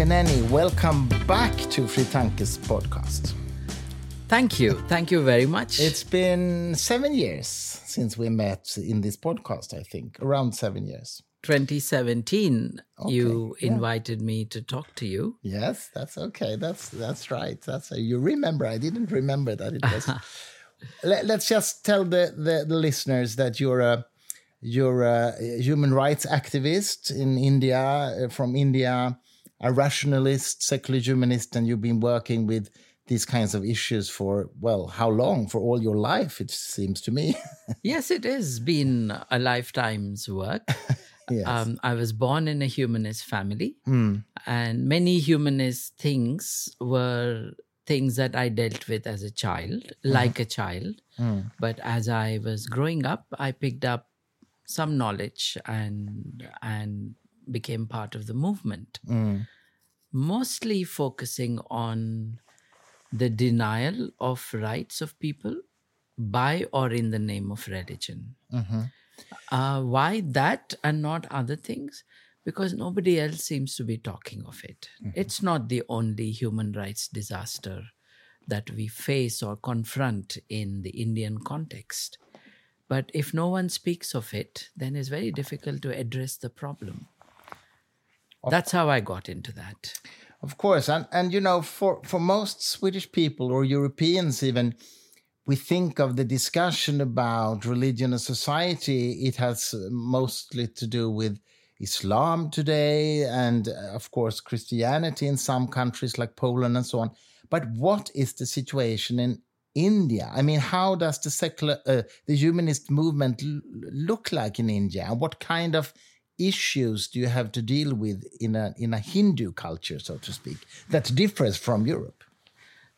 Gogineni, welcome back to Fritankes podcast. Thank you. Thank you very much. It's been seven years since we met in this podcast, I think, around seven years. 2017, okay, you yeah. invited me to talk to you. Yes, that's okay. That's that's right. That's you remember. I didn't remember that it was. Let, us just tell the, the, the listeners that you're a you're a human rights activist in India, uh, from India, a rationalist, secular humanist, and you've been working with these kinds of issues for, well, how long? For all your life, it seems to me. yes, it has been a lifetime's work. yes. Um, I was born in a humanist family, mm. and many humanist things were things that I dealt with as a child, mm. like a child. Mm. But as I was growing up, I picked up some knowledge and and became part of the movement. Mm. Mostly focusing on the denial of rights of people by or in the name of religion. Mm-hmm. Uh, why that and not other things? Because nobody else seems to be talking of it. Mm-hmm. It's not the only human rights disaster that we face or confront in the Indian context. But if no one speaks of it, then it's very difficult to address the problem. That's how I got into that. Of course, and and you know, for for most Swedish people or Europeans even, we think of the discussion about religion and society. It has mostly to do with Islam today, and uh, of course Christianity in some countries like Poland and so on. But what is the situation in India? I mean, how does the secular, uh, the humanist movement look like in India? And what kind of issues do you have to deal with in a in a Hindu culture, so to speak, that differs from Europe?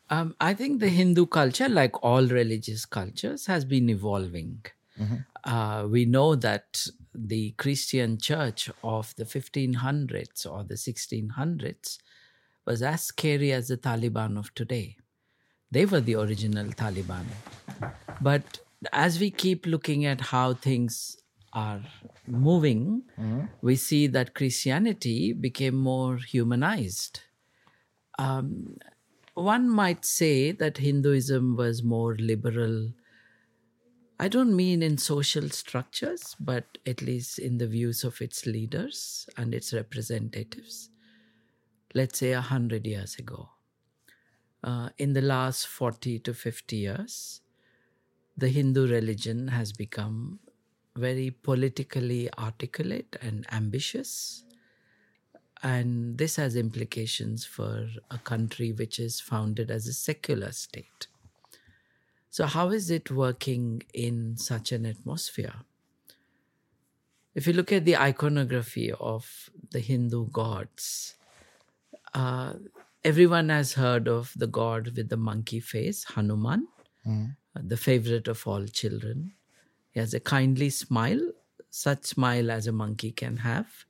Um, I think the Hindu culture, like all religious cultures, has been evolving. Mm-hmm. Uh, we know that the Christian church of the 1500s or the 1600s was as scary as the Taliban of today. They were the original Taliban. But as we keep looking at how things are moving, mm-hmm. we see that Christianity became more humanized. Um, one might say that Hinduism was more liberal. I don't mean in social structures, but at least in the views of its leaders and its representatives. Let's say a hundred years ago uh, in the last 40 to 50 years, the Hindu religion has become very politically articulate and ambitious. And this has implications for a country which is founded as a secular state. So, how is it working in such an atmosphere? If you look at the iconography of the Hindu gods, uh, everyone has heard of the god with the monkey face, Hanuman, mm. the favorite of all children. He has a kindly smile, such smile as a monkey can have,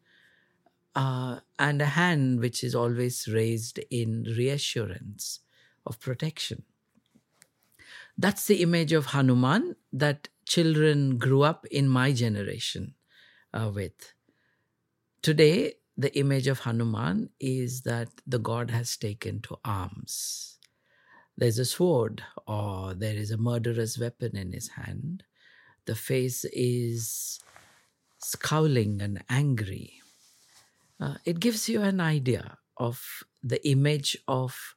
uh, and a hand which is always raised in reassurance of protection. That's the image of Hanuman that children grew up in my generation uh, with. Today, the image of Hanuman is that the god has taken to arms. There's a sword or there is a murderous weapon in his hand. The face is scowling and angry. Uh, it gives you an idea of the image of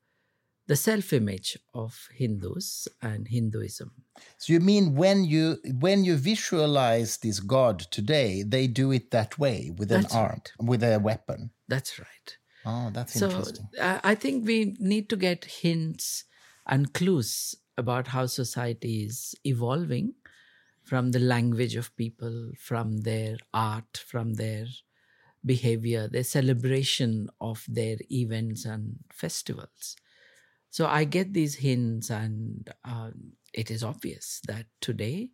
the self image of Hindus and Hinduism. So you mean when you when you visualize this god today, they do it that way with an arm, right. with a weapon. That's right. Oh, that's so, interesting. Uh, I think we need to get hints and clues about how society is evolving from the language of people, from their art, from their behavior, their celebration of their events and festivals. So I get these hints, and uh, it is obvious that today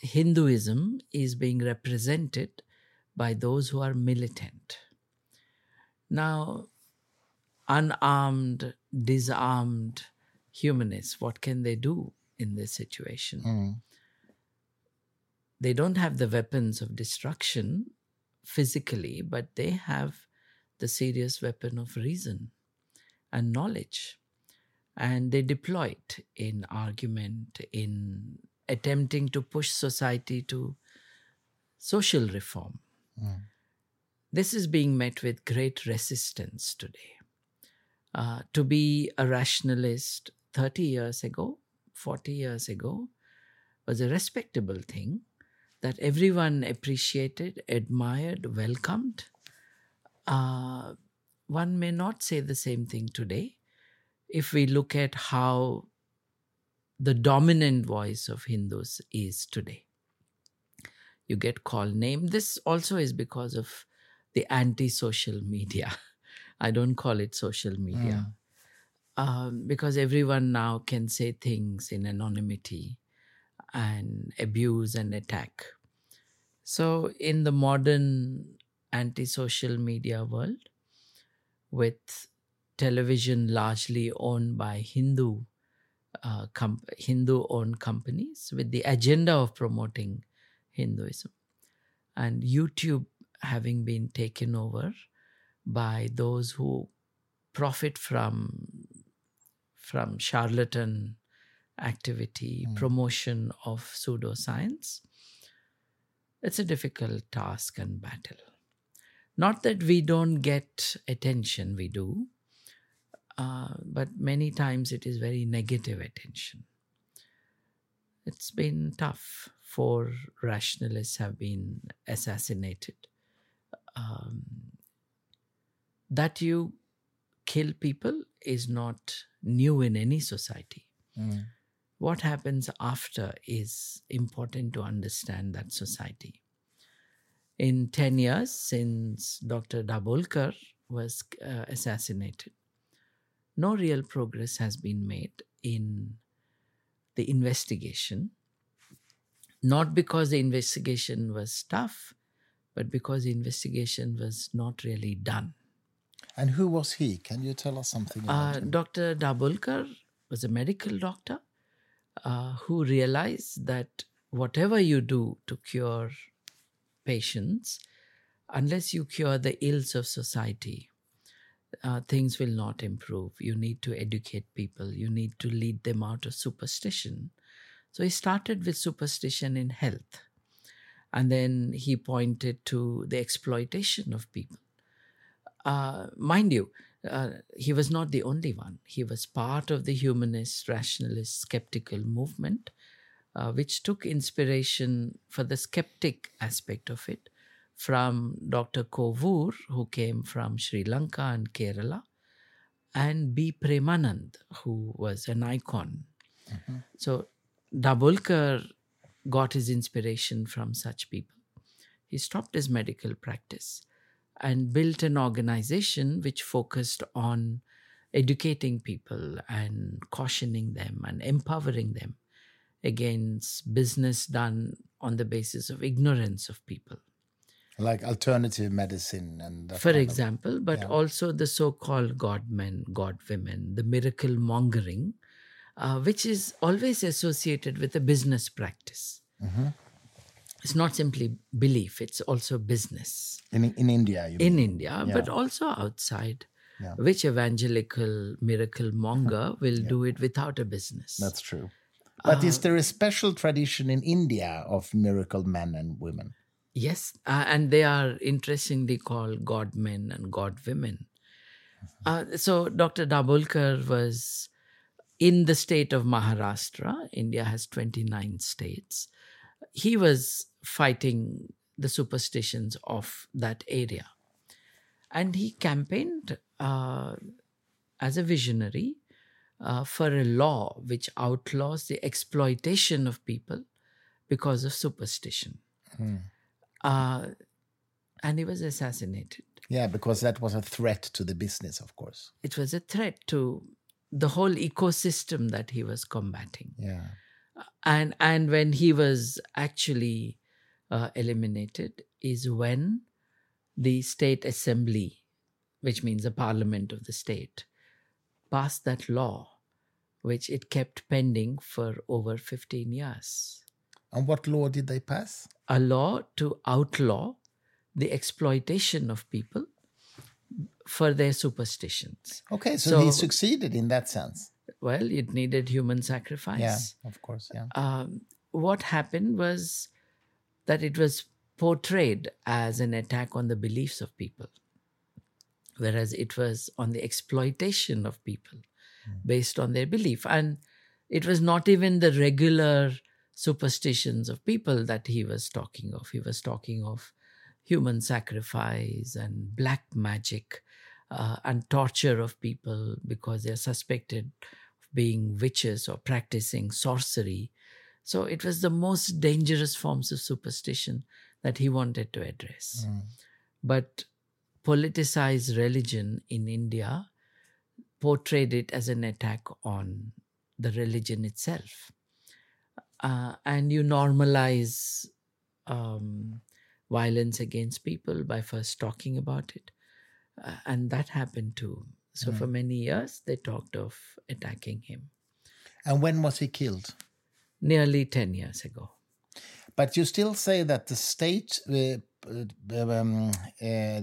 Hinduism is being represented by those who are militant. Now, unarmed, disarmed humanists, what can they do in this situation? Mm. They don't have the weapons of destruction physically, but they have the serious weapon of reason and knowledge. And they deploy it in argument, in attempting to push society to social reform. Mm. This is being met with great resistance today. Uh, to be a rationalist 30 years ago, 40 years ago, was a respectable thing that everyone appreciated, admired, welcomed. Uh, one may not say the same thing today if we look at how the dominant voice of Hindus is today. You get called name. This also is because of the anti social media. I don't call it social media. Mm. Um, because everyone now can say things in anonymity and abuse and attack. So, in the modern anti social media world, with television largely owned by Hindu uh, com- Hindu owned companies with the agenda of promoting Hinduism, and YouTube having been taken over by those who profit from from charlatan activity, mm. promotion of pseudoscience. It's a difficult task and battle. Not that we don't get attention, we do, uh, but many times it is very negative attention. It's been tough. Four rationalists have been assassinated. Um, that you kill people is not new in any society. Mm. What happens after is important to understand that society. In 10 years since Dr. Dabholkar was uh, assassinated, no real progress has been made in the investigation. Not because the investigation was tough, but because the investigation was not really done. And who was he? Can you tell us something about uh, him? Dr. Dabholkar was a medical doctor uh, who realize that whatever you do to cure patients, unless you cure the ills of society, uh, things will not improve. You need to educate people, you need to lead them out of superstition. So he started with superstition in health. And then he pointed to the exploitation of people. Uh, mind you, uh, he was not the only one. He was part of the humanist, rationalist, skeptical movement, uh, which took inspiration for the skeptic aspect of it from Dr. Kovoor, who came from Sri Lanka and Kerala, and B. Premanand, who was an icon. Mm-hmm. So Dabholkar got his inspiration from such people. He stopped his medical practice and built an organization which focused on educating people and cautioning them and empowering them against business done on the basis of ignorance of people. Like alternative medicine and for example of, but yeah. also the so-called god men god women the miracle mongering uh, which is always associated with a business practice. Mm-hmm it's not simply belief it's also business in, in india in mean. india yeah. but also outside yeah. which evangelical miracle monger will yeah. do it without a business that's true but uh, is there a special tradition in india of miracle men and women yes uh, and they are interestingly called god men and god women mm-hmm. uh, so dr Dabholkar was in the state of maharashtra india has 29 states he was fighting the superstitions of that area. And he campaigned uh, as a visionary uh, for a law which outlaws the exploitation of people because of superstition. Hmm. Uh, and he was assassinated. Yeah, because that was a threat to the business, of course. It was a threat to the whole ecosystem that he was combating. Yeah and and when he was actually uh, eliminated is when the state assembly which means the parliament of the state passed that law which it kept pending for over 15 years and what law did they pass a law to outlaw the exploitation of people for their superstitions. Okay, so, So- he succeeded in that sense. Well, it needed human sacrifice. Yeah, of course. Yeah. um, what happened was that it was portrayed as an attack on the beliefs of people, whereas it was on the exploitation of people based on their belief. And it was not even the regular superstitions of people that he was talking of. He was talking of human sacrifice and black magic uh, and torture of people because they're suspected being witches or practicing sorcery. So it was the most dangerous forms of superstition that he wanted to address. Mm. But politicized religion in India portrayed it as an attack on the religion itself. Uh, and you normalize um, violence against people by first talking about it. Uh, and that happened too. So for many years, they talked of attacking him. And when was he killed? Nearly 10 years ago. But you still say that the state uh, uh, um, uh,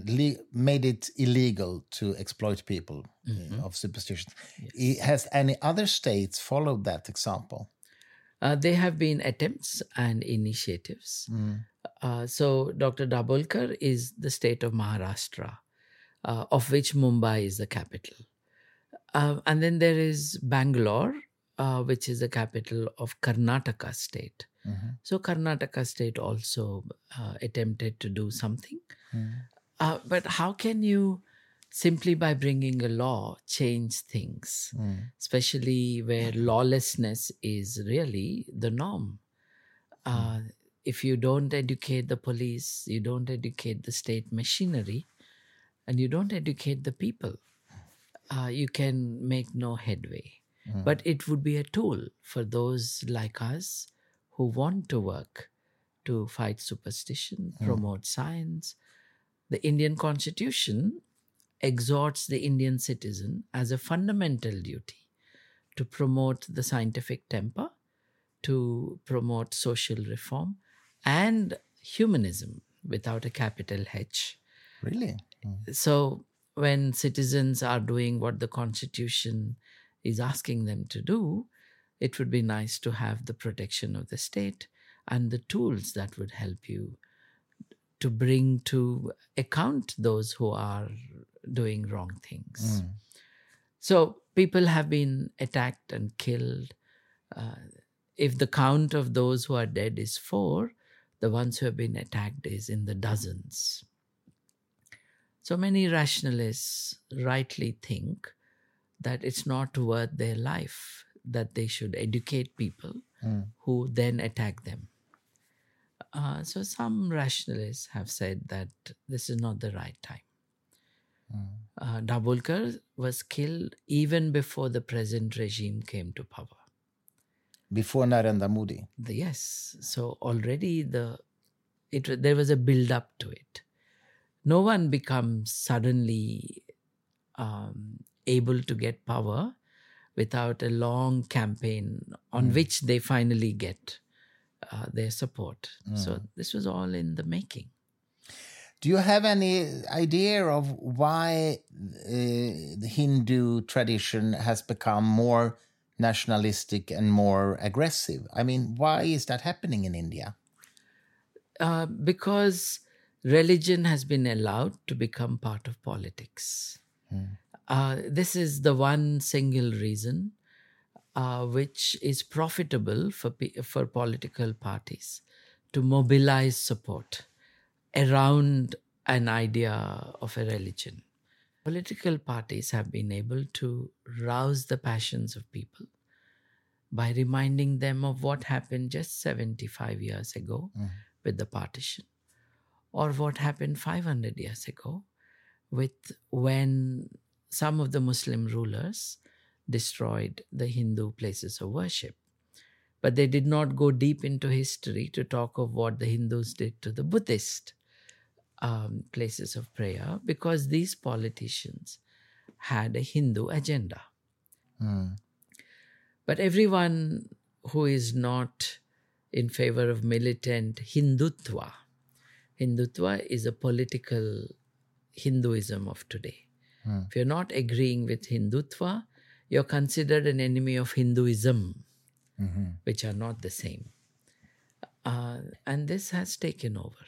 made it illegal to exploit people uh, of superstition. I- Has any other states followed that example? Uh, there have been attempts and initiatives. Uh, so, Dr. Dabholkar is the state of Maharashtra, uh, of which Mumbai is the capital. Uh, and then there is Bangalore, uh, which is the capital of Karnataka state. So, Karnataka state also uh, attempted to do something. Uh, but how can you simply by bringing a law change things, especially where lawlessness is really the norm? Uh, if you don't educate the police, you don't educate the state machinery, and you don't educate the people, uh, you can make no headway. But it would be a tool for those like us who want to work to fight superstition, promote science. The Indian Constitution exhorts the Indian citizen as a fundamental duty to promote the scientific temper, to promote social reform, and humanism without a capital H. Really? So, when citizens are doing what the Constitution is asking them to do, it would be nice to have the protection of the state and the tools that would help you to bring to account those who are doing wrong things. So, people have been attacked and killed. Uh, if the count of those who are dead is four, the ones who have been attacked is in the dozens. So many rationalists rightly think that it's not worth their life, that they should educate people who then attack them. Uh, so some rationalists have said that this is not the right time. Uh, Dabholkar was killed even before the present regime came to power. Before Narendra Modi? The, yes, so already the it there was a build up to it. No one becomes suddenly um, able to get power without a long campaign on which they finally get uh, their support. So this was all in the making. Do you have any idea of why uh, the Hindu tradition has become more nationalistic and more aggressive? I mean, why is that happening in India? Uh, because religion has been allowed to become part of politics. Uh, this is the one single reason uh, which is profitable for, for political parties to mobilize support around an idea of a religion. Political parties have been able to rouse the passions of people by reminding them of what happened just 75 years ago with the partition, or what happened 500 years ago with when some of the Muslim rulers destroyed the Hindu places of worship. But they did not go deep into history to talk of what the Hindus did to the Buddhist um, places of prayer because these politicians had a Hindu agenda. But everyone who is not in favor of militant Hindutva, Hindutva is a political Hinduism of today. If you're not agreeing with Hindutva, you're considered an enemy of Hinduism, which are not the same. Uh, and this has taken over.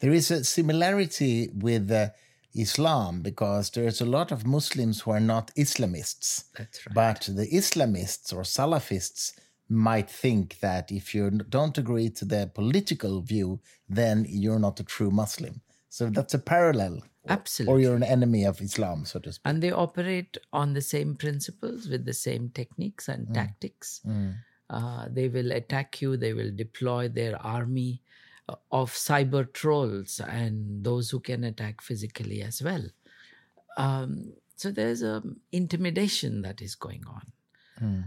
There is a similarity with uh, Islam because there's a lot of Muslims who are not Islamists. That's right. But the Islamists or Salafists might think that if you don't agree to their political view, then you're not a true Muslim. So that's a parallel. Absolutely. Or you're an enemy of Islam, so to speak. and they operate on the same principles with the same techniques and tactics. Uh, they will attack you, they will deploy their army uh, of cyber trolls and those who can attack physically as well. Um, so there's a intimidation that is going on.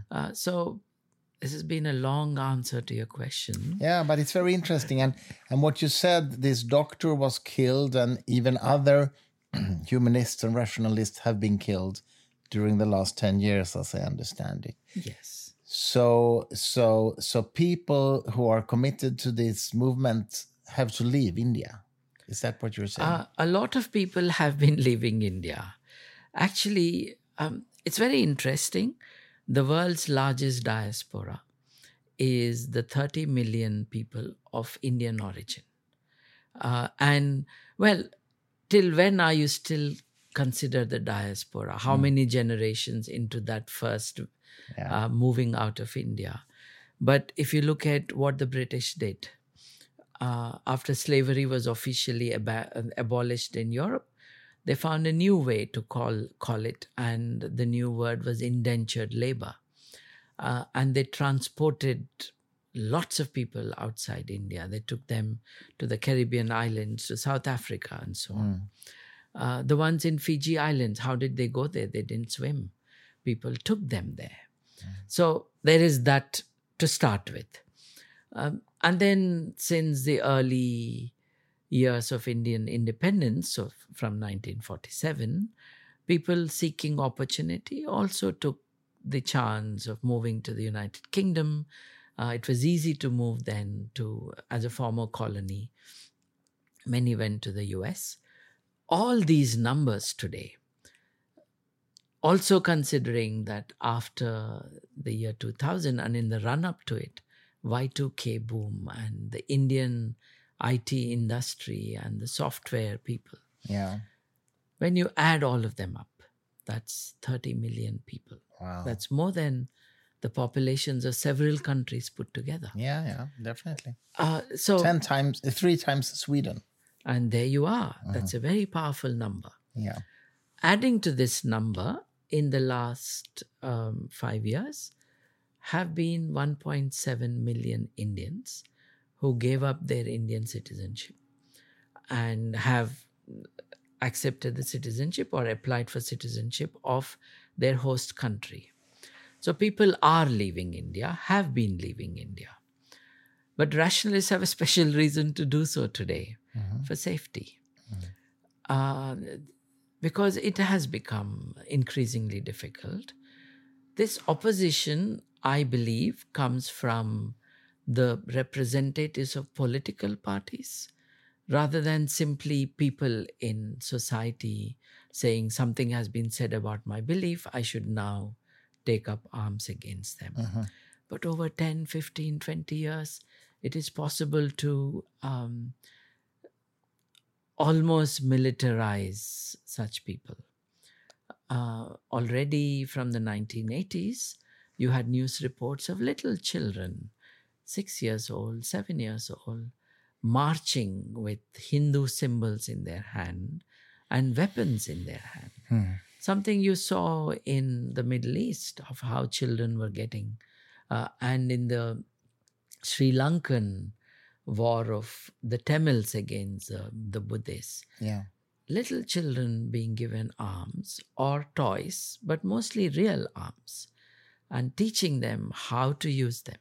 Uh, so this has been a long answer to your question. Yeah, but it's very interesting. And and what you said, this doctor was killed, and even other humanists and rationalists have been killed during the last ten years, as I understand it. Yes. So so so people who are committed to this movement have to leave India. Is that what you're saying? Uh, a lot of people have been leaving India. Actually, um, it's very interesting. The world's largest diaspora is the 30 million people of Indian origin. Uh, and, well, till when are you still consider the diaspora? How many generations into that first uh, moving out of India? But if you look at what the British did, uh, after slavery was officially ab- abolished in Europe, they found a new way to call call it, and the new word was indentured labor. Uh, and they transported lots of people outside India. They took them to the Caribbean islands, to South Africa, and so on. Uh, the ones in Fiji Islands, how did they go there? They didn't swim. People took them there. So there is that to start with. Um, and then since the early years of Indian independence, so from 1947, people seeking opportunity also took the chance of moving to the United Kingdom. Uh, it was easy to move then to as a former colony. Many went to the US. All these numbers today, also considering that after the year 2000 and in the run up to it, Y2K boom and the Indian IT industry and the software people, yeah. when you add all of them up, that's 30 million people. Wow. That's more than the populations of several countries put together. yeah, yeah, definitely. Uh, so, Ten times, three times Sweden. and there you are. That's a very powerful number. Yeah. Adding to this number, in the last um, five years, have been 1.7 million Indians who gave up their Indian citizenship and have accepted the citizenship or applied for citizenship of their host country. So people are leaving India, have been leaving India. But rationalists have a special reason to do so today for safety. Uh, because it has become increasingly difficult. This opposition, I believe, comes from the representatives of political parties rather than simply people in society saying something has been said about my belief, I should now take up arms against them. But over 10, 15, 20 years, it is possible to um, almost militarize such people. Uh, already from the 1980s, you had news reports of little children, six years old, seven years old, marching with Hindu symbols in their hand and weapons in their hand. Something you saw in the Middle East of how children were getting, uh, and in the Sri Lankan war of the Tamils against uh, the Buddhists. Yeah. Little children being given arms or toys, but mostly real arms, and teaching them how to use them.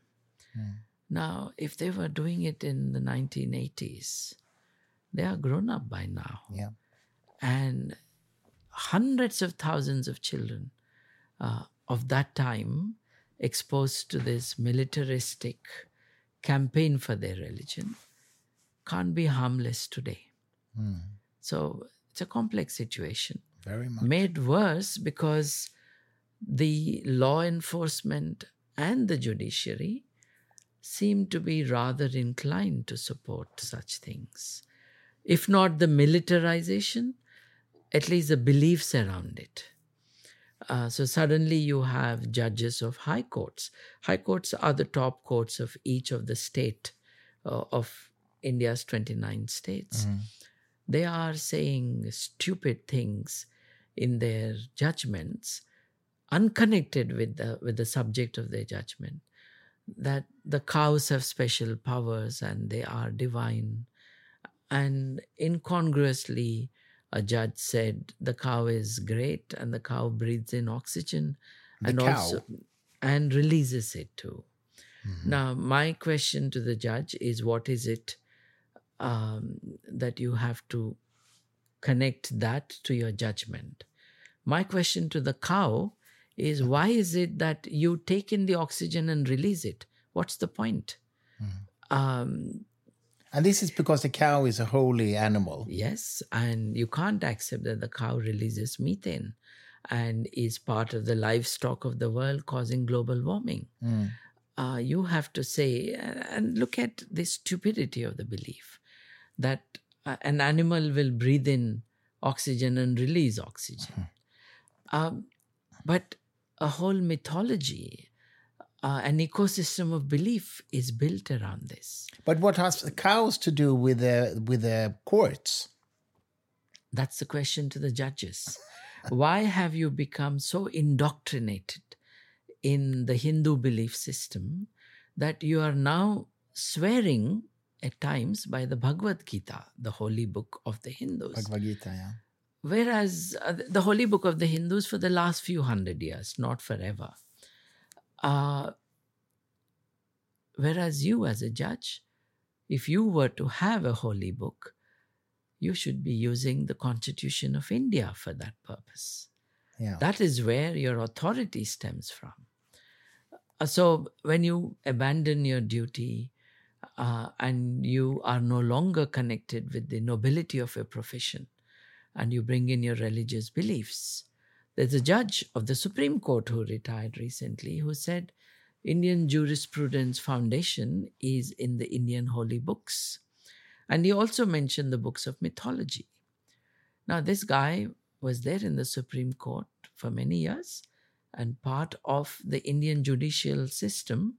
Now, if they were doing it in the 1980s, they are grown up by now. Yeah. And hundreds of thousands of children uh, of that time exposed to this militaristic campaign for their religion can't be harmless today. So it's a complex situation. Very much. Made worse because the law enforcement and the judiciary seem to be rather inclined to support such things. If not the militarization, at least the beliefs around it. Uh, so suddenly you have judges of high courts. High courts are the top courts of each of the state uh, of India's 29 states. Mm-hmm. They are saying stupid things in their judgments, unconnected with the with the subject of their judgment. That the cows have special powers and they are divine. And incongruously, a judge said the cow is great and the cow breathes in oxygen The and cow? also and releases it too. Mm-hmm. Now, my question to the judge is what is it um, that you have to connect that to your judgment? My question to the cow is why is it that you take in the oxygen and release it? What's the point? Mm-hmm. Um, And this is because the cow is a holy animal. Yes, and you can't accept that the cow releases methane and is part of the livestock of the world causing global warming. Mm. Uh, you have to say, and look at the stupidity of the belief that uh, an animal will breathe in oxygen and release oxygen. Um, but a whole mythology, uh, an ecosystem of belief is built around this. But what has the cows to do with the with the courts? That's the question to the judges. Why have you become so indoctrinated in the Hindu belief system that you are now swearing at times by the Bhagavad Gita, the holy book of the Hindus? Bhagavad Gita, yeah. Whereas uh, the holy book of the Hindus for the last few hundred years, not forever. Uh, whereas you, as a judge, if you were to have a holy book, you should be using the Constitution of India for that purpose. Yeah. That is where your authority stems from. Uh, So when you abandon your duty uh, and you are no longer connected with the nobility of your profession and you bring in your religious beliefs, there's a judge of the Supreme Court who retired recently who said Indian jurisprudence foundation is in the Indian holy books. And he also mentioned the books of mythology. Now, this guy was there in the Supreme Court for many years and part of the Indian judicial system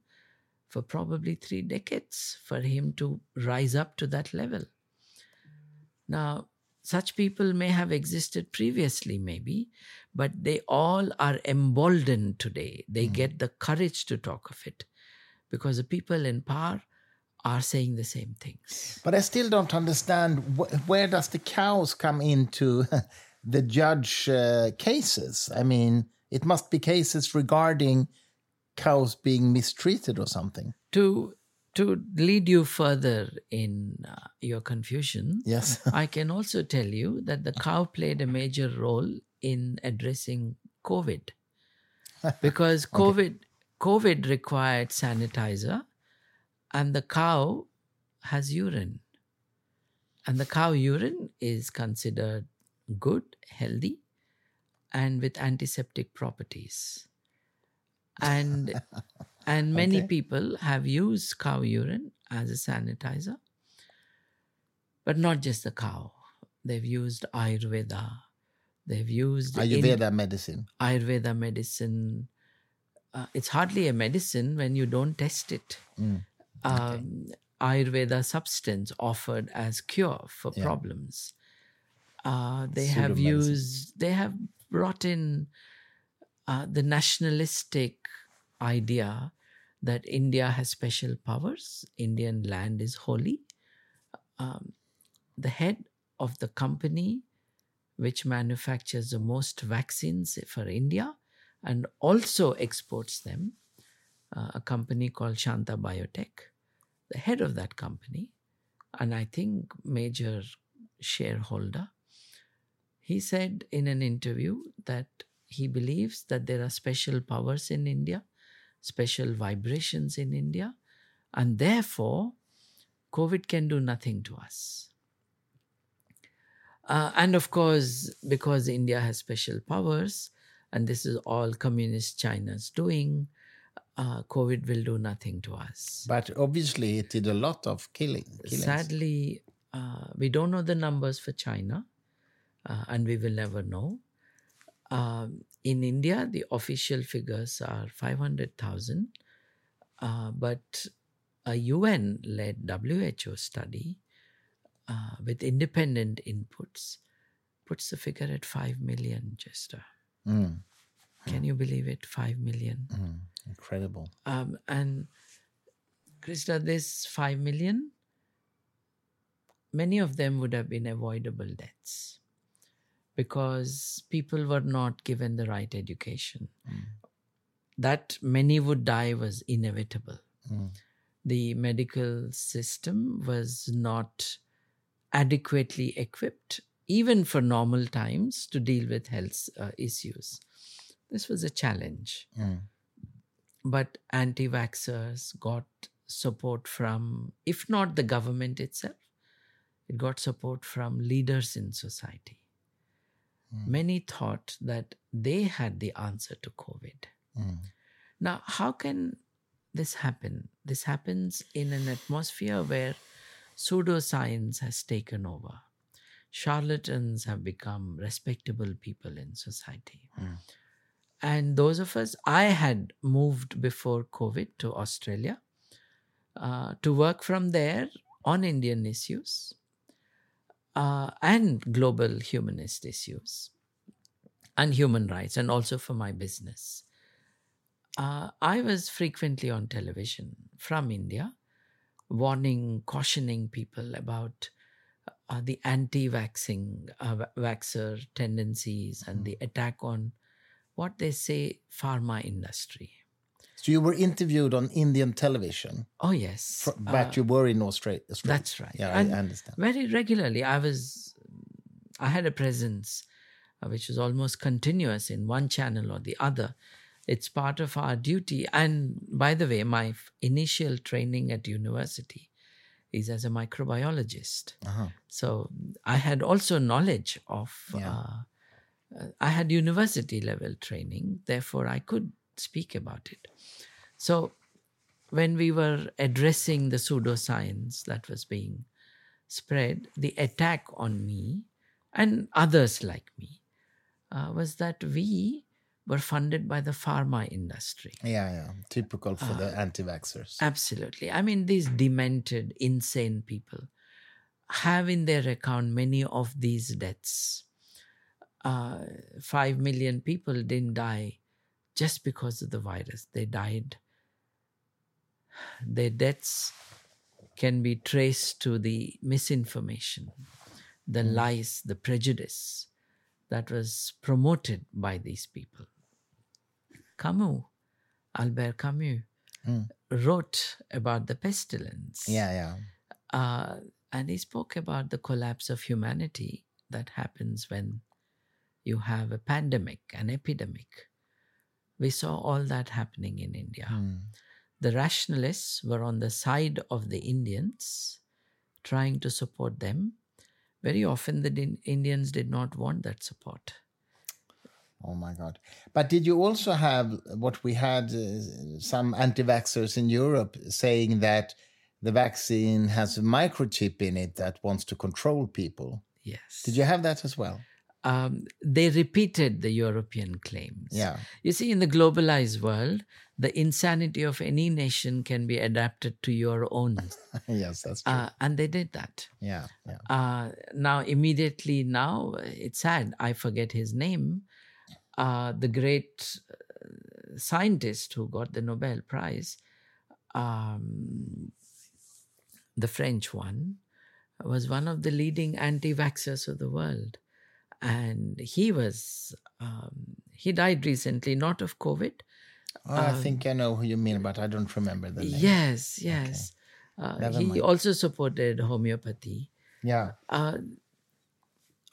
for probably three decades for him to rise up to that level. Now, such people may have existed previously, maybe, but they all are emboldened today. They get the courage to talk of it because the people in power are saying the same things. But I still don't understand wh- where does the cows come into the judge uh, cases? I mean, it must be cases regarding cows being mistreated or something. To to lead you further in uh, your confusion, Yes. I can also tell you that the cow played a major role in addressing COVID because COVID COVID required sanitizer and the cow has urine. And the cow urine is considered good, healthy, and with antiseptic properties. And and many Okay. people have used cow urine as a sanitizer. But not just the cow. They've used Ayurveda. They've used in- Ayurveda medicine. Ayurveda medicine. Uh, it's hardly a medicine when you don't test it. Mm. Um, Ayurveda substance offered as cure for Yeah. problems. Uh, they have Pseudo-medicine. used, they have brought in uh, the nationalistic idea that India has special powers, Indian land is holy. Um, the head of the company which manufactures the most vaccines for India and also exports them, uh, a company called Shanta Biotech. The head of that company, and I think major shareholder, he said in an interview that he believes that there are special powers in India, special vibrations in India, and therefore COVID can do nothing to us. Uh, and of course, because India has special powers, and this is all communist China's doing, uh, COVID will do nothing to us. But obviously, it did a lot of killing. Killings. Sadly, uh, we don't know the numbers for China, uh, and we will never know. Um, in India, the official figures are 500,000, uh, but a UN led WHO study uh, with independent inputs puts the figure at 5 million, Christer. Mm, Can you believe it? 5 million. mm, incredible. Um, and Christer, this 5 million, many of them would have been avoidable deaths because people were not given the right education. That many would die was inevitable. Mm. The medical system was not adequately equipped, even for normal times, to deal with health uh, issues. This was a challenge Mm. but anti vaxxers got support from, if not the government itself, it got support from leaders in society. Many thought that they had the answer to COVID. Mm. Now, how can this happen? This happens in an atmosphere where pseudoscience has taken over. Charlatans have become respectable people in society. And those of us, I had moved before COVID to Australia uh, to work from there on Indian issues uh, and global humanist issues and human rights, and also for my business. Uh, I was frequently on television from India, warning, cautioning people about uh, the anti-vaxxing, uh, va- vaxxer tendencies and the attack on what they say pharma industry. So you were interviewed on Indian television, Oh yes, fr- but you were in Australia. Australia. that's right. Yeah, I, And I understand. very regularly. I was, I had a presence uh, which was almost continuous in one channel or the other. It's part of our duty. And by the way, my f- initial training at university is as a microbiologist. Uh-huh. So I had also knowledge of. Yeah. Uh, uh, I had university level training, therefore I could speak about it. So when we were addressing the pseudoscience that was being spread, the attack on me and others like me uh, was that we were funded by the pharma industry. Yeah, yeah. Typical for Uh, the anti-vaxxers. Absolutely. I mean, these demented, insane people have in their account many of these deaths. Uh, Five million people didn't die just because of the virus, they died. Their deaths can be traced to the misinformation, the lies, the prejudice that was promoted by these people. Camus, Albert Camus, Mm. wrote about the pestilence. Yeah, yeah. Uh, and he spoke about the collapse of humanity that happens when you have a pandemic, an epidemic. We saw all that happening in India. Mm. The rationalists were on the side of the Indians, trying to support them. Very often, the Indians did not want that support. Oh my God! But did you also have what we had? Uh, some anti-vaxxers in Europe saying that the vaccine has a microchip in it that wants to control people. Yes. Did you have that as well? Um, they repeated the European claims. Yeah. You see, in the globalized world, the insanity of any nation can be adapted to your own. yes, that's true. Uh, and they did that. yeah, yeah. Uh, now, immediately now, it's sad. I forget his name. Uh, the great uh, scientist who got the Nobel Prize, um, the French one, was one of the leading anti vaxxers of the world. And he was, um, he died recently, not of COVID. Oh, I think I know who you mean, but I don't remember the name. Yes, yes. Uh, he mind. also supported homeopathy. Yeah. Uh,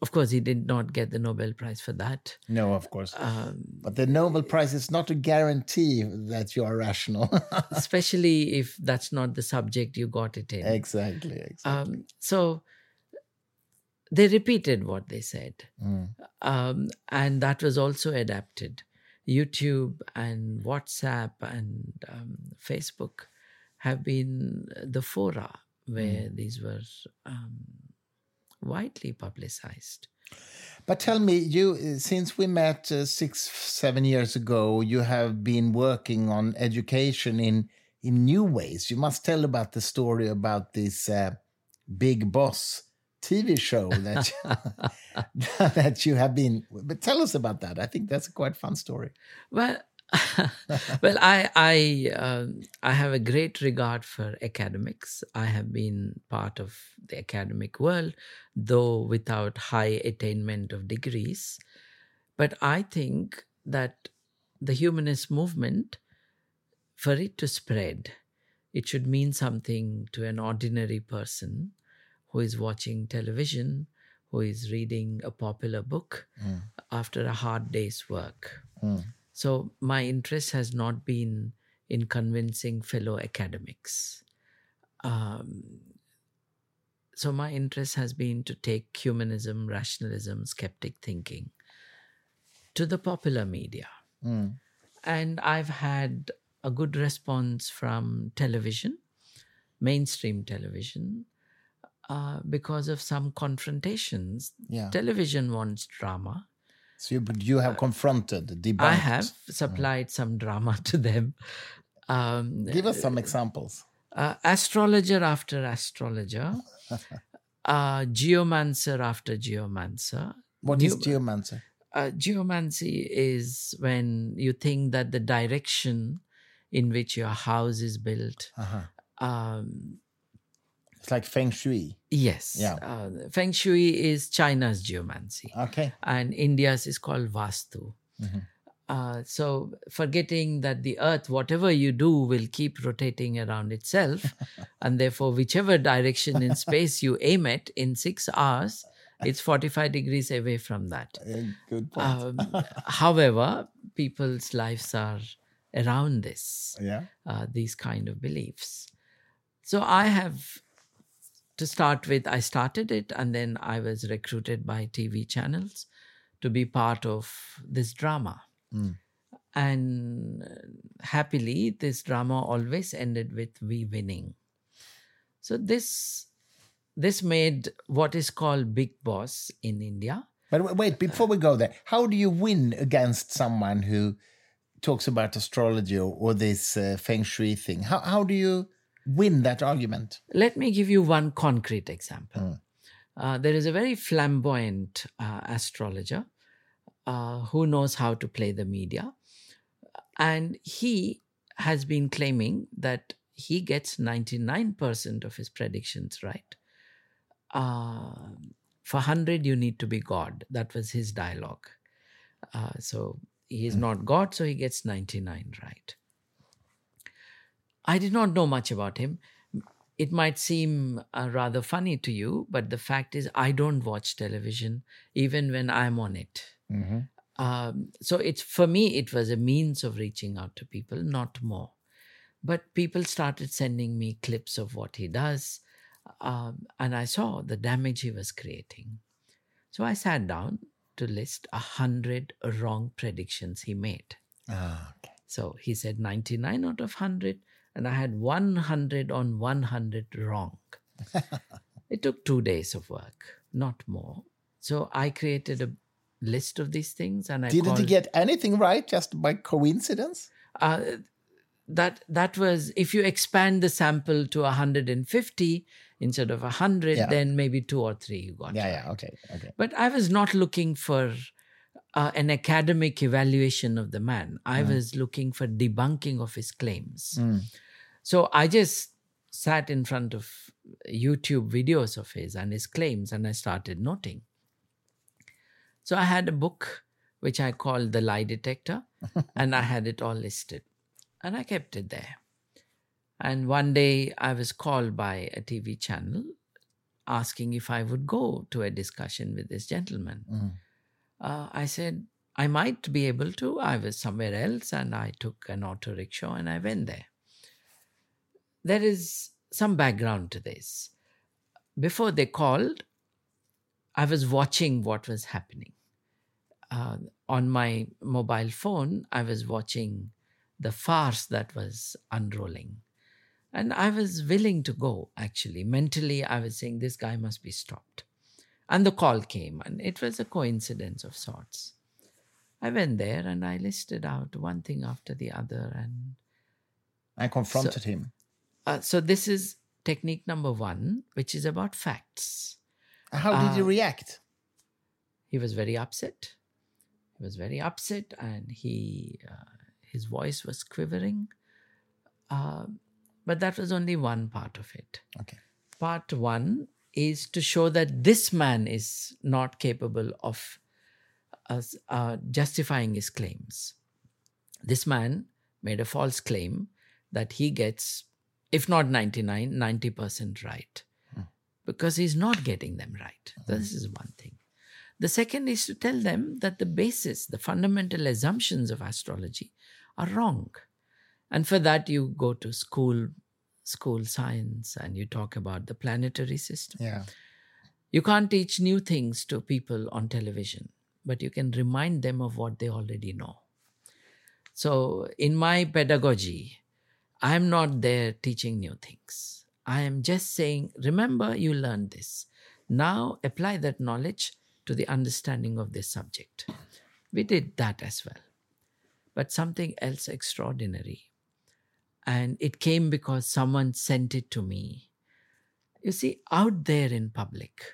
of course, he did not get the Nobel Prize for that. No, of course. Um, but the Nobel Prize is not a guarantee that you are rational. especially if that's not the subject you got it in. exactly. Exactly. Um, so they repeated what they said. Mm. Um, and that was also adapted. YouTube and WhatsApp and um, Facebook have been the fora where these were um, widely publicized. But tell me, you since we met uh, six, seven years ago, you have been working on education in in new ways. You must tell about the story about this uh, Big Boss TV show that that you have been. But tell us about that. I think that's a quite fun story. Well, well, I I um, I have a great regard for academics. I have been part of the academic world, though without high attainment of degrees. But I think that the humanist movement, for it to spread, it should mean something to an ordinary person who is watching television, who is reading a popular book after a hard day's work. Mm. So my interest has not been in convincing fellow academics. Um, so my interest has been to take humanism, rationalism, skeptic thinking to the popular media. Mm. And I've had a good response from television, mainstream television, uh, because of some confrontations. Yeah. Television wants drama. So you, but you have confronted, debunked. I have supplied some drama to them. Um, Give us some examples. uh, astrologer after astrologer, uh, geomancer after geomancer. What is geomancer? Uh, geomancy is when you think that the direction in which your house is built. Uh-huh. Um, It's like feng shui. yes. Yeah. Uh, Feng Shui is China's geomancy. Okay. and India's is called Vastu. Mhm. Uh, so, forgetting that the earth, whatever you do, will keep rotating around itself. and therefore, whichever direction in space you aim at in six hours, it's 45 degrees away from that. Uh, good point. Um, however, people's lives are around this, yeah. uh, these kind of beliefs. So, I have to start with, I started it and then I was recruited by TV channels to be part of this drama. Mm. And uh, happily, this drama always ended with we winning. So this this made what is called Big Boss in India. But wait, before we go there, how do you win against someone who talks about astrology or, or this uh, feng shui thing? How, how do you win that argument? Let me give you one concrete example. Mm. Uh, there is a very flamboyant uh, astrologer uh, who knows how to play the media. And he has been claiming that he gets 99% of his predictions right. Uh, for 100, you need to be God. That was his dialogue. Uh, so he is not God, so he gets 99 right. I did not know much about him. It might seem uh, rather funny to you, but the fact is, I don't watch television even when I'm on it. hmm Um, so it's for me, it was a means of reaching out to people, not more. But people started sending me clips of what he does, um, and I saw the damage he was creating. So I sat down to list a hundred wrong predictions he made. Ah, okay. So he said 99 out of 100, and I had 100 on 100 wrong. it took two days of work, not more. So I created a list of these things, and I Didn't called, get anything right just by coincidence? uh, that that was if you expand the sample to 150 instead of 100 Yeah. then maybe two or three you got Yeah, right. yeah, okay, okay. But I was not looking for uh, an academic evaluation of the man. I was looking for debunking of his claims. Mm. So I just sat in front of YouTube videos of his and his claims and I started noting. So I had a book which I called The Lie Detector and I had it all listed and I kept it there. And one day I was called by a TV channel asking if I would go to a discussion with this gentleman. Mm. Uh, I said, I might be able to. I was somewhere else and I took an auto rickshaw and I went there. There is some background to this. Before they called, I was watching what was happening. Uh, on my mobile phone, I was watching the farce that was unrolling. And I was willing to go, actually. Mentally, I was saying, this guy must be stopped. And the call came, and it was a coincidence of sorts. I went there and I listed out one thing after the other. And I confronted So- him. uh, so, this is technique number one, which is about facts. How did he Uh, react? He was very upset. He was very upset, and he uh, his voice was quivering. Uh, but that was only one part of it. Okay. Part one is to show that this man is not capable of us uh, justifying his claims. This man made a false claim that he gets, if not 99, 90% right. Because he's not getting them right. This is one thing. The second is to tell them that the basis, the fundamental assumptions of astrology are wrong. And for that, you go to school, school science, and you talk about the planetary system. Yeah. You can't teach new things to people on television, but you can remind them of what they already know. So, in my pedagogy, I'm not there teaching new things. I am just saying, remember, you learned this. Now apply that knowledge to the understanding of this subject. We did that as well. But something else extraordinary. And it came because someone sent it to me. You see, out there in public,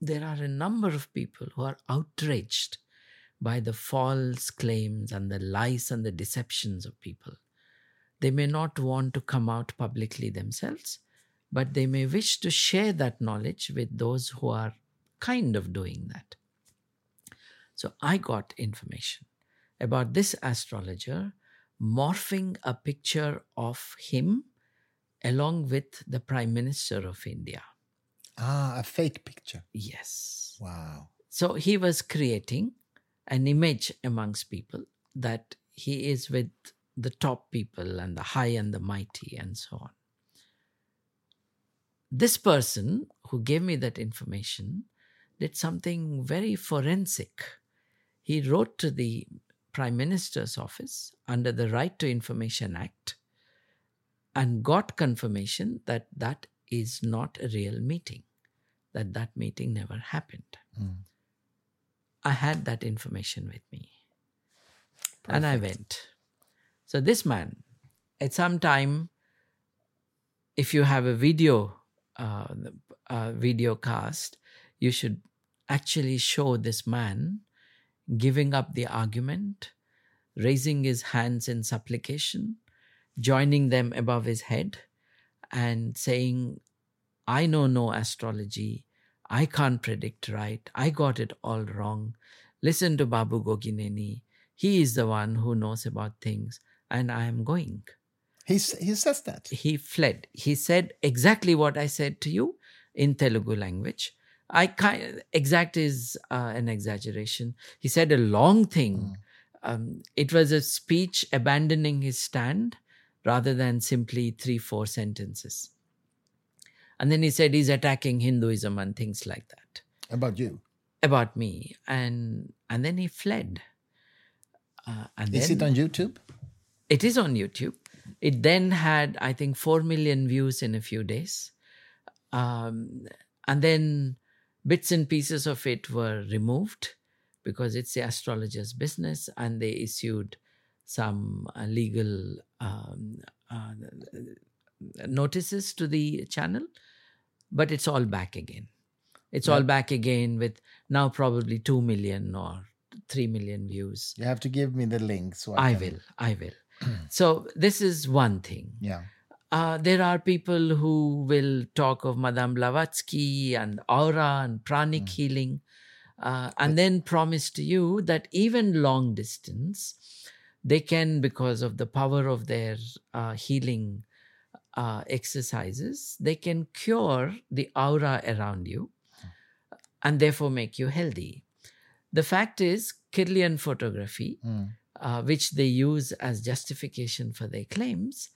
there are a number of people who are outraged by the false claims and the lies and the deceptions of people. They may not want to come out publicly themselves, but they may wish to share that knowledge with those who are kind of doing that. So I got information about this astrologer morphing a picture of him along with the Prime Minister of India. Ah, a fake picture. Yes. Wow. So he was creating an image amongst people that he is with the top people and the high and the mighty and so on. This person who gave me that information did something very forensic. He wrote to the Prime Minister's office under the Right to Information Act and got confirmation that that is not a real meeting, that that meeting never happened. Mm. I had that information with me. And I went. So this man, at some time, if you have a video, uh, uh, video cast, you should actually show this man giving up the argument, raising his hands in supplication, joining them above his head, and saying, I know no astrology. I can't predict right. I got it all wrong. Listen to Babu Gogineni. He is the one who knows about things, and I am going. He, he says that. He fled. He said exactly what I said to you in Telugu language. I kind exact is uh, an exaggeration. He said a long thing. Um, it was a speech abandoning his stand rather than simply three, four sentences. And then he said he's attacking Hinduism and things like that About you. about me, and and then he fled. Uh, and Is then it on YouTube? it is on YouTube. It then had, I think, 4 million views in a few days. Um, and then bits and pieces of it were removed because it's the astrologer's business, and they issued some uh, legal um, uh, notices to the channel. But it's all back again. It's all back again with now probably 2 million or 3 million views. You have to give me the links. So I can- will. I will. so this is one thing. Yeah. Uh, there are people who will talk of Madame Blavatsky and aura and pranic healing, uh, and then promise to you that even long distance, they can, because of the power of their uh, healing uh, exercises, they can cure the aura around you and therefore make you healthy. The fact is, Kirlian photography Mm. uh, which they use as justification for their claims,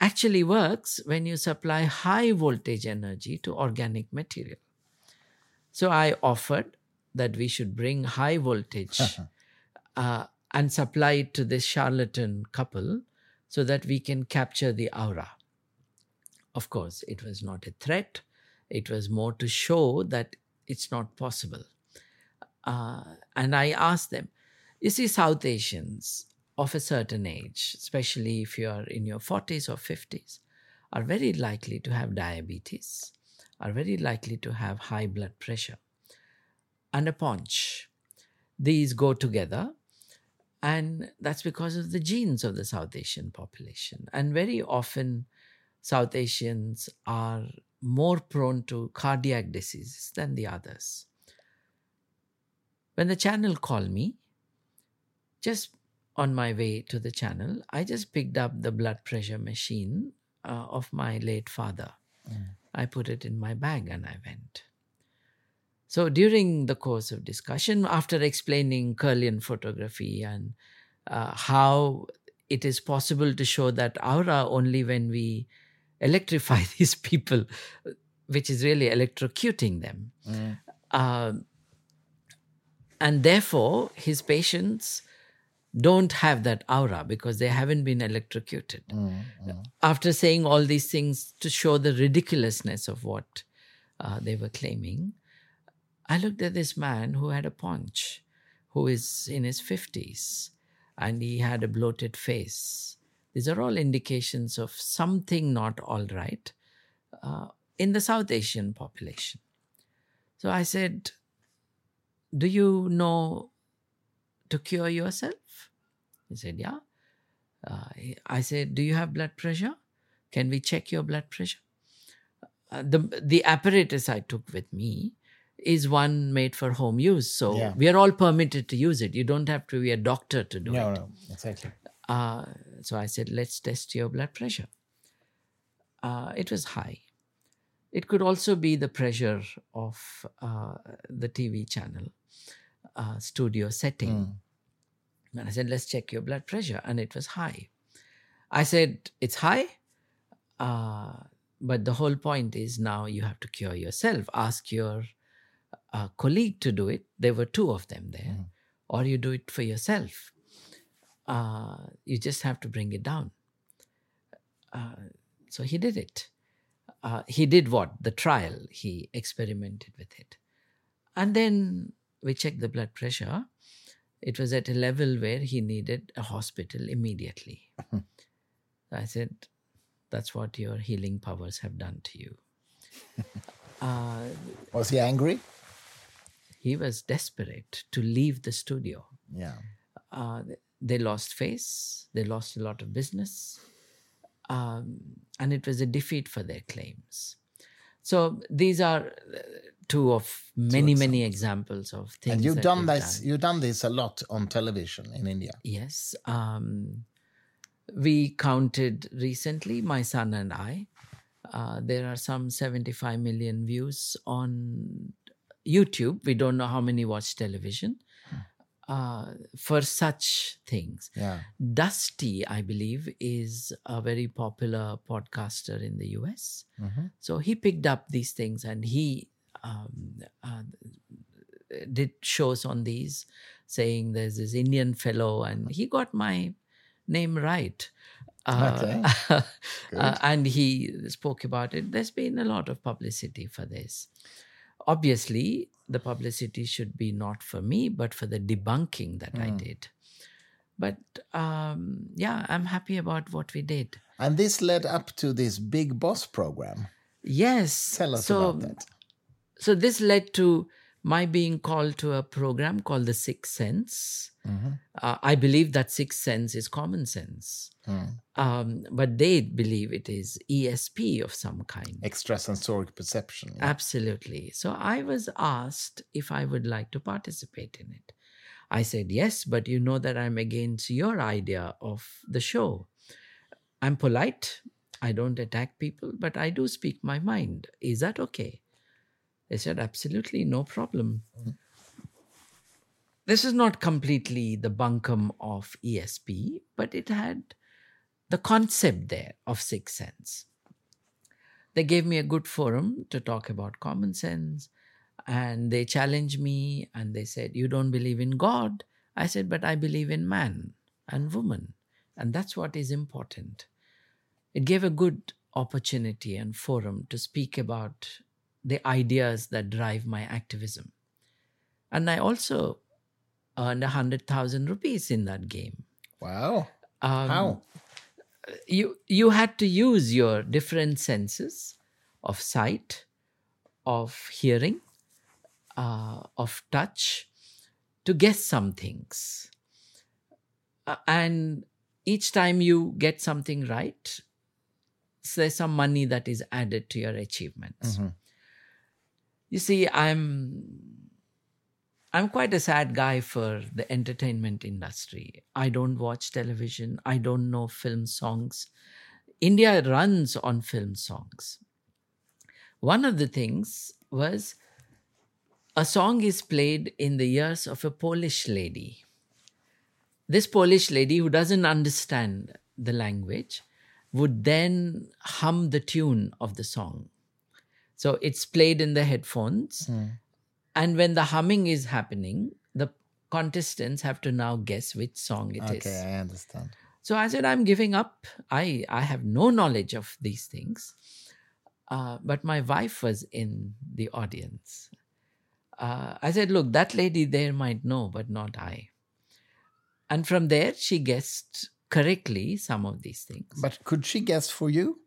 actually works when you supply high voltage energy to organic material. So I offered that we should bring high voltage uh, and supply it to this charlatan couple so that we can capture the aura. Of course, it was not a threat, it was more to show that it's not possible. Uh, and I asked them, you see, South Asians of a certain age, especially if you are in your 40s or 50s, are very likely to have diabetes, are very likely to have high blood pressure, and a paunch. These go together, and that's because of the genes of the South Asian population. And very often, South Asians are more prone to cardiac diseases than the others. When the channel called me, just on my way to the channel, I just picked up the blood pressure machine uh, of my late father. Mm. I put it in my bag and I went. So during the course of discussion, after explaining Kirlian photography and uh, how it is possible to show that aura only when we electrify these people, which is really electrocuting them. Mm. Uh, and therefore, his patients don't have that aura because they haven't been electrocuted. Mm, mm. After saying all these things to show the ridiculousness of what uh, they were claiming, I looked at this man who had a paunch, who is in his 50s, and he had a bloated face. These are all indications of something not all right uh, in the South Asian population. So I said, Do you know to cure yourself? He said, Yeah. Uh, I said, Do you have blood pressure? Can we check your blood pressure? Uh, the, the apparatus I took with me is one made for home use. So yeah. we are all permitted to use it. You don't have to be a doctor to do no, it. No, exactly. Uh, so I said, let's test your blood pressure. Uh, it was high. It could also be the pressure of uh, the TV channel uh, studio setting. Mm. And I said, let's check your blood pressure. And it was high. I said, it's high. Uh, but the whole point is now you have to cure yourself. Ask your uh, colleague to do it. There were two of them there. Mm. Or you do it for yourself. Uh, you just have to bring it down. Uh, so he did it. Uh, he did what? The trial. He experimented with it. And then we checked the blood pressure it was at a level where he needed a hospital immediately. I said, That's what your healing powers have done to you. uh, was he angry? He was desperate to leave the studio. Yeah. Uh, they lost face, they lost a lot of business, um, and it was a defeat for their claims. So these are two of many many examples of things. And you've done this. Done. You've done this a lot on television in India. Yes, um, we counted recently. My son and I. Uh, there are some 75 million views on YouTube. We don't know how many watch television. Uh, for such things. Yeah. Dusty, I believe, is a very popular podcaster in the US. Mm-hmm. So he picked up these things and he um, uh, did shows on these, saying there's this Indian fellow, and he got my name right. Uh, okay. uh, and he spoke about it. There's been a lot of publicity for this. Obviously, the publicity should be not for me, but for the debunking that mm. I hmm. did. But um, yeah, I'm happy about what we did. And this led up to this Big Boss program. Yes. Tell us so, about that. So this led to my being called to a program called The Sixth Sense. Mm-hmm. Uh, I believe that Sixth Sense is common sense. Mm. Um, but they believe it is ESP of some kind. Extrasensoric perception. Yeah. Absolutely. So I was asked if I would like to participate in it. I said yes, but you know that I'm against your idea of the show. I'm polite. I don't attack people, but I do speak my mind. Is that okay? They said, absolutely, no problem. Mm-hmm. This is not completely the bunkum of ESP, but it had the concept there of Sixth Sense. They gave me a good forum to talk about common sense, and they challenged me and they said, You don't believe in God? I said, But I believe in man and woman. And that's what is important. It gave a good opportunity and forum to speak about the ideas that drive my activism. And I also earned a hundred thousand rupees in that game. Wow. Um, How? you you had to use your different senses of sight, of hearing, uh, of touch to guess some things. Uh, and each time you get something right, so there's some money that is added to your achievements. Mhm. You see, I'm I'm quite a sad guy for the entertainment industry. I don't watch television. I don't know film songs. India runs on film songs. One of the things was a song is played in the ears of a Polish lady. This Polish lady, who doesn't understand the language, would then hum the tune of the song. So it's played in the headphones. And when the humming is happening, the contestants have to now guess which song it is. Okay, I understand. So I said, I'm giving up. I, I have no knowledge of these things. Uh, but my wife was in the audience. Uh, I said, Look, that lady there might know, but not I. And from there, she guessed correctly some of these things. But could she guess for you?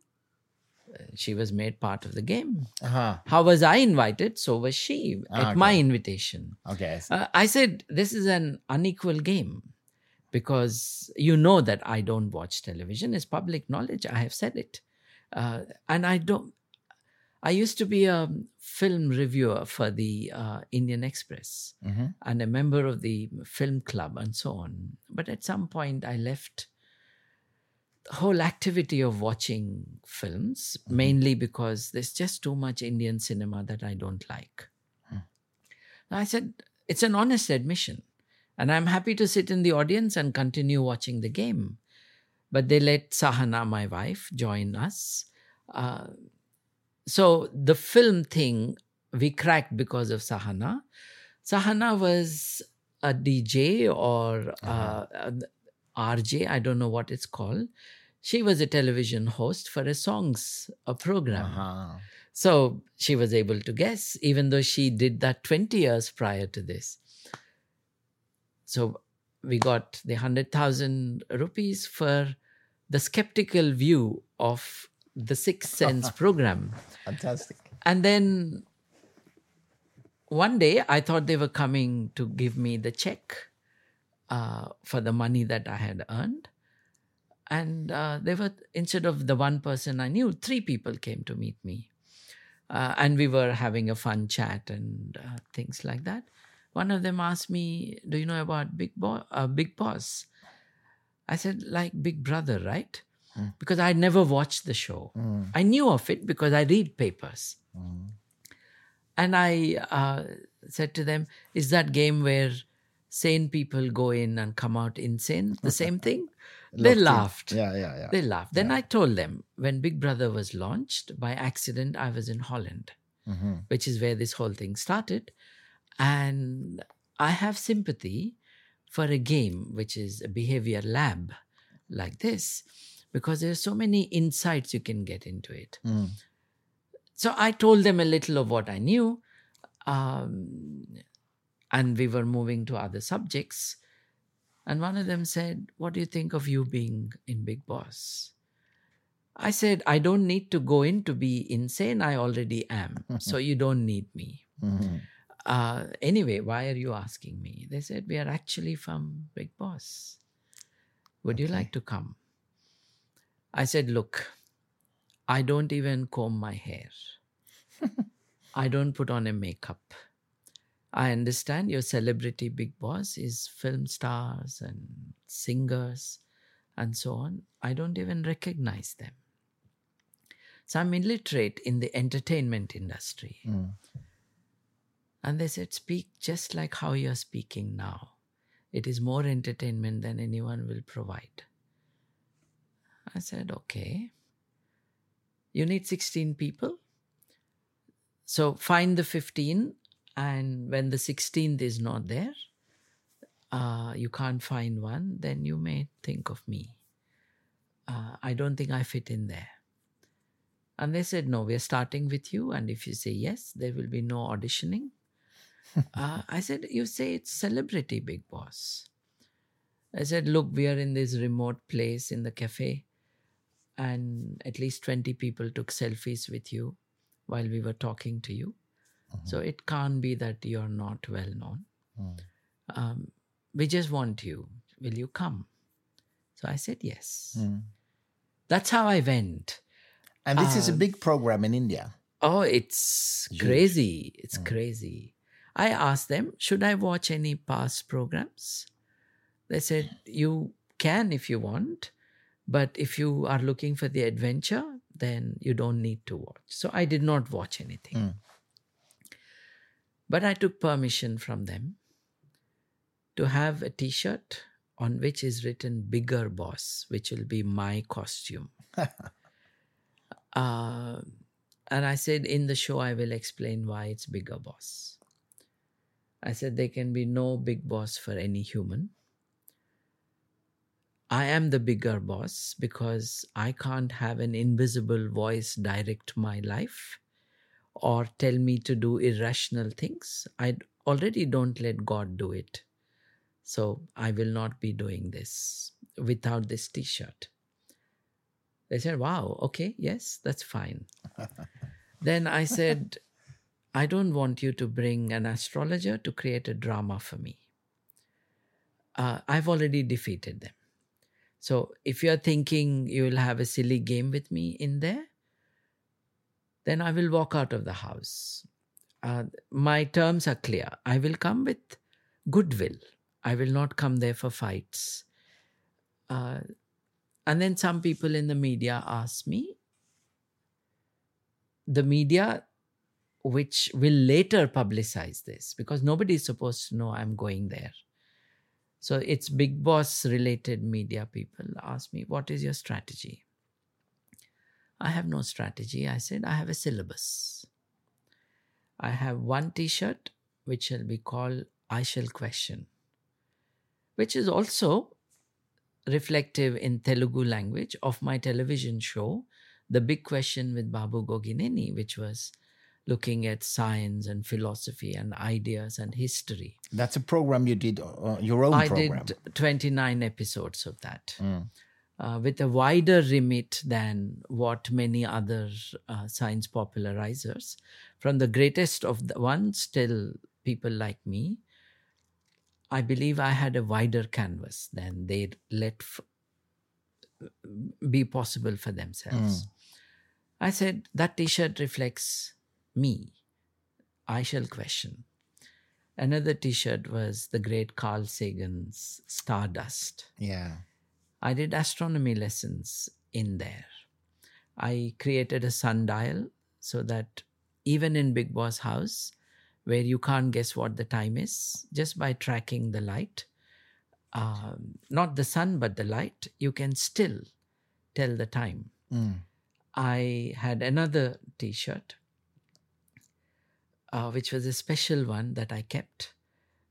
She was made part of the game. Uh-huh. How was I invited? So was she at my invitation. Okay. I. Uh, I said, This is an unequal game because you know that I don't watch television. It's public knowledge. I have said it. Uh, and I don't. I used to be a film reviewer for the uh, Indian Express Mhm. and a member of the film club and so on. But at some point, I left whole activity of watching films mainly because there's just too much Indian cinema that I don't like. I said, it's an honest admission. And I'm happy to sit in the audience and continue watching the game. But they let Sahana, my wife, join us. Uh, so the film thing we cracked because of Sahana. Sahana was a DJ or uh, an RJ, I don't know what it's called. She was a television host for a songs a program. Uh-huh. So she was able to guess, even though she did that 20 years prior to this. So we got the 100,000 rupees for the skeptical view of the Sixth Sense program. Fantastic. And then one day I thought they were coming to give me the check uh, for the money that I had earned. And uh, they were, instead of the one person I knew, three people came to meet me. Uh, and we were having a fun chat and uh, things like that. One of them asked me, "Do you know about Big Boss?" Uh, Big Boss. I said, "Like Big Brother, right?" Because I'd never watched the show. I knew of it because I read papers. And I uh, said to them, "Is that game where sane people go in and come out insane? The same thing?" they laughed. Yeah, yeah, yeah. They laughed. Then I told them when Big Brother was launched, by accident, I was in Holland, Mhm. which is where this whole thing started. And I have sympathy for a game, which is a behavior lab like this, because there's so many insights you can get into it. Mm. So I told them a little of what I knew. Um, and we were moving to other subjects. And one of them said, What do you think of you being in Big Boss? I said, I don't need to go in to be insane. I already am. so you don't need me. Mhm. Uh, anyway, why are you asking me? They said, We are actually from Big Boss. Would you like to come? I said, Look, I don't even comb my hair. I don't put on a makeup. I understand your celebrity big boss is film stars and singers and so on. I don't even recognize them. So I'm illiterate in the entertainment industry. Mm. And they said, Speak just like how you're speaking now. It is more entertainment than anyone will provide. I said, Okay. You need 16 people. So find the 15 And when the 16th is not there, uh, you can't find one, then you may think of me. Uh, I don't think I fit in there. And they said, No, we're starting with you. And if you say yes, there will be no auditioning. uh, I said, You say it's celebrity, big boss. I said, Look, we are in this remote place in the cafe, and at least 20 people took selfies with you while we were talking to you. So it can't be that you're not well known. Um, we just want you. Will you come? So I said, Yes. That's how I went. And this is a Um, big program in India. Oh, it's Huge. crazy. It's Mm. crazy. I asked them, should I watch any past programs? They said, you can if you want, but if you are looking for the adventure, then you don't need to watch. So I did not watch anything. But I took permission from them to have a t shirt on which is written Bigger Boss, which will be my costume. uh, and I said, in the show, I will explain why it's Bigger Boss. I said, there can be no big boss for any human. I am the bigger boss because I can't have an invisible voice direct my life or tell me to do irrational things. I already don't let God do it. So I will not be doing this without this t shirt. They said, Wow, okay, yes, that's fine. then I said, I don't want you to bring an astrologer to create a drama for me. Uh, I've already defeated them. So if you're thinking you will have a silly game with me in there, then I will walk out of the house. Uh, my terms are clear. I will come with goodwill. I will not come there for fights. Uh, and then some people in the media ask me, the media which will later publicize this because nobody is supposed to know I'm going there. So it's big boss related media people ask me, What is your strategy? I have no strategy. I said, I have a syllabus. I have one t shirt which shall be called I Shall Question, which is also reflective in Telugu language of my television show, The Big Question with Babu Gogineni, which was looking at science and philosophy and ideas and history. That's a program you did, uh, your own I program. did 29 episodes of that Mm. Uh, with a wider remit than what many other uh, science popularizers, from the greatest of the ones till people like me. I believe I had a wider canvas than they let f- be possible for themselves. I said, that t shirt reflects me. I shall question. Another t shirt was the great Carl Sagan's Stardust. Yeah. I did astronomy lessons in there. I created a sundial so that even in Big Boss house, where you can't guess what the time is, just by tracking the light, um, not the sun, but the light, you can still tell the time. Mm. I had another t shirt, uh, which was a special one that I kept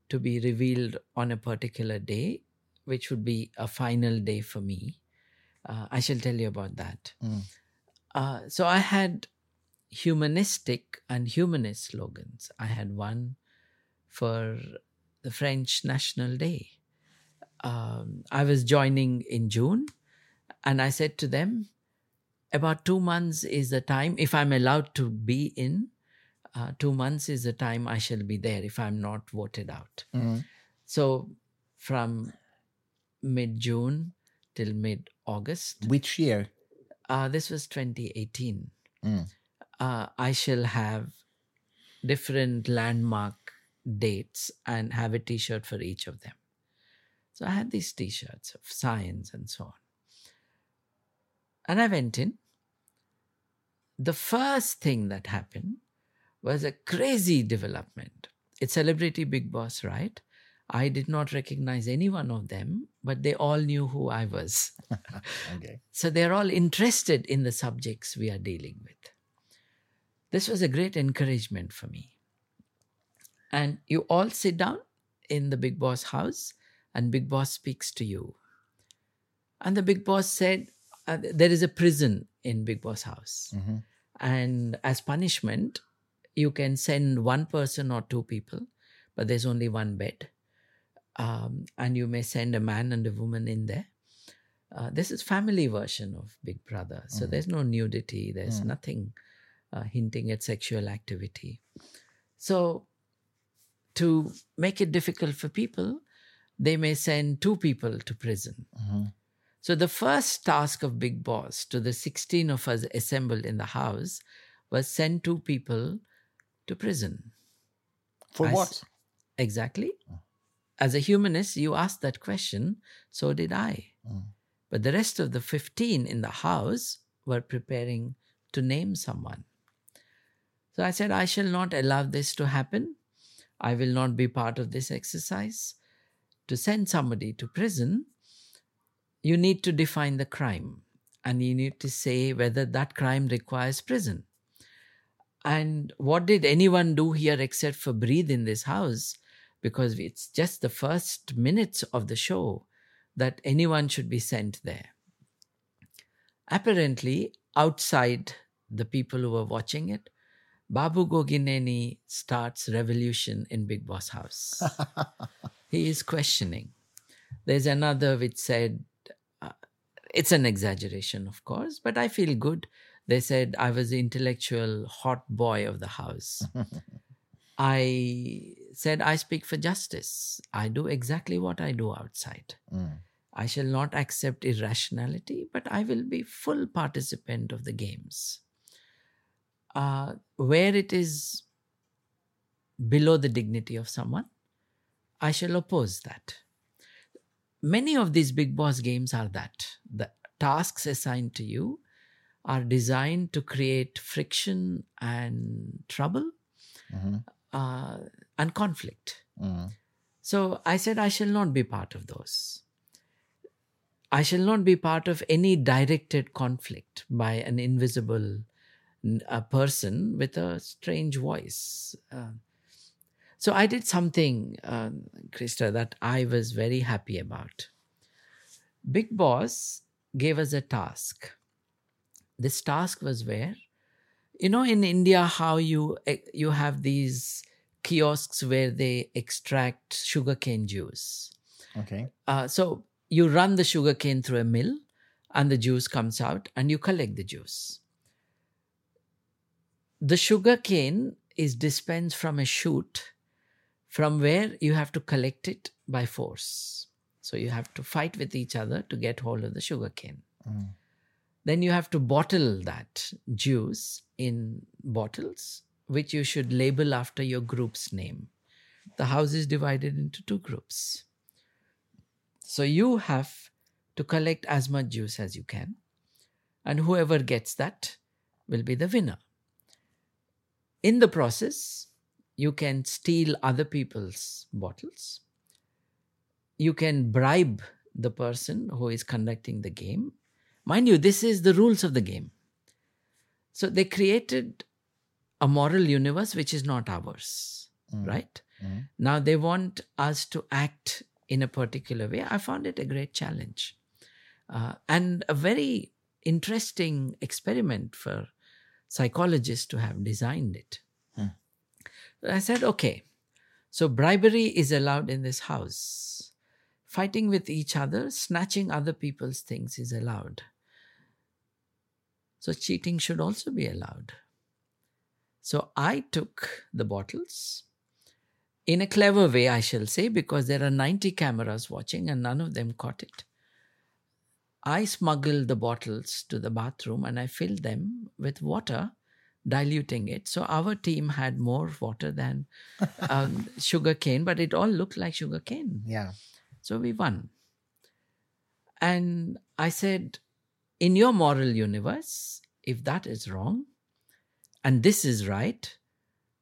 to be revealed on a particular day, which would be a final day for me. Uh, I shall tell you about that. Mm. Uh, so I had humanistic and humanist slogans. I had one for the French National Day. Um, I was joining in June, and I said to them, about two months is the time, if I'm allowed to be in, uh, two months is the time I shall be there if I'm not voted out. Mm. So from mid June till mid August, Which year? uh, this was 2018. Mm. Uh, I shall have different landmark dates and have a t shirt for each of them. So I had these t shirts of science and so on. And I went in. The first thing that happened was a crazy development. It's Celebrity Big Boss, right? I did not recognize any one of them, but they all knew who I was. Okay. So they're all interested in the subjects we are dealing with. This was a great encouragement for me. and you all sit down in the big boss house and big boss speaks to you and the big boss said uh, there is a prison in big boss house Mhm. and as punishment you can send one person or two people but there's only one bed um, and you may send a man and a woman in there uh, this is family version of big brother so Mhm. there's no nudity there's Mm. nothing uh, hinting at sexual activity so to make it difficult for people they may send two people to prison Mhm. so the first task of Big Boss to the 16 of us assembled in the house was send two people to prison. For I what? s- Exactly. As a humanist, you asked that question, so did I. Mm. But the rest of the 15 in the house were preparing to name someone. So I said, I shall not allow this to happen. I will not be part of this exercise. To send somebody to prison, you need to define the crime and you need to say whether that crime requires prison. And what did anyone do here except for breathe in this house? Because it's just the first minutes of the show that anyone should be sent there. Apparently, outside the people who were watching it, Babu Gogineni starts revolution in Big Boss House. he is questioning. There's another which said, uh, it's an exaggeration, of course, but I feel good. They said I was the intellectual hot boy of the house. I said, I speak for justice. I do exactly what I do outside. Mm. I shall not accept irrationality, but I will be full participant of the games. Uh, where it is below the dignity of someone, I shall oppose that. Many of these big boss games are that. The tasks assigned to you are designed to create friction and trouble Mhm. Uh, and conflict. Mm. So I said, I shall not be part of those. I shall not be part of any directed conflict by an invisible a person with a strange voice. Uh, so I did something, uh, Christer, that I was very happy about. Big Boss gave us a task. This task was where, you know, in India, how you eh, you have these kiosks where they extract sugarcane juice. Okay. Uh, so you run the sugarcane through a mill, and the juice comes out, and you collect the juice. The sugarcane is dispensed from a chute, from where you have to collect it by force. So you have to fight with each other to get hold of the sugarcane. Mm. Then you have to bottle that juice in bottles, which you should label after your group's name. The house is divided into two groups. So you have to collect as much juice as you can, and whoever gets that will be the winner. In the process, you can steal other people's bottles. You can bribe the person who is conducting the game. Mind you, this is the rules of the game. So they created a moral universe which is not ours, Mm. right? Mm. Now they want us to act in a particular way. I found it a great challenge uh, and a very interesting experiment for psychologists to have designed it. Hmm. I said, okay, so bribery is allowed in this house. Fighting with each other, snatching other people's things is allowed. So cheating should also be allowed. So I took the bottles in a clever way, I shall say, because there are 90 cameras watching and none of them caught it. I smuggled the bottles to the bathroom and I filled them with water, diluting it. So our team had more water than um, sugar cane, but it all looked like sugar cane. Yeah. So we won. And I said, in your moral universe, if that is wrong and this is right,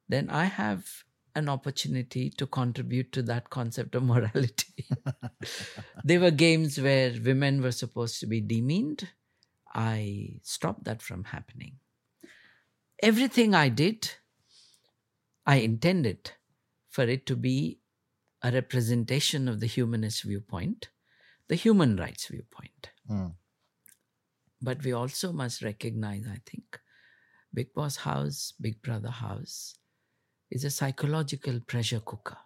then I have an opportunity to contribute to that concept of morality. there were games where women were supposed to be demeaned. I stopped that from happening. Everything I did, I intended for it to be a representation of the humanist viewpoint, the human rights viewpoint. Mm. But we also must recognize, I think, Bigg Boss House, Big Brother House is a psychological pressure cooker.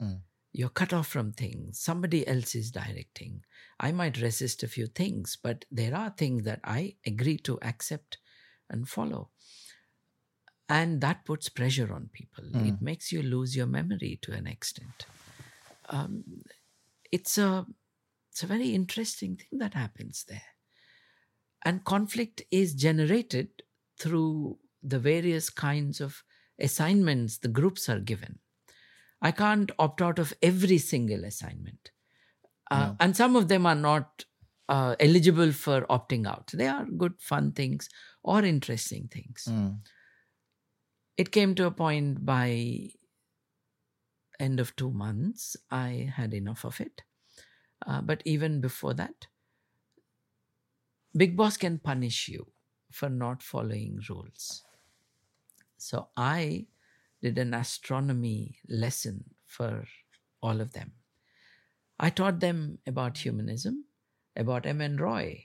Mm. You're cut off from things. Somebody else is directing. I might resist a few things, but there are things that I agree to accept and follow. And that puts pressure on people. Mm. It makes you lose your memory to an extent. Um, it's a it's a very interesting thing that happens there. And conflict is generated through the various kinds of assignments the groups are given. I can't opt out of every single assignment. Uh, No. And some of them are not uh, eligible for opting out. They are good, fun things or interesting things. Mm. It came to a point by end of two months, I had enough of it. Uh, but even before that, Bigg Boss can punish you for not following rules. So I did an astronomy lesson for all of them. I taught them about humanism, about M.N. Roy,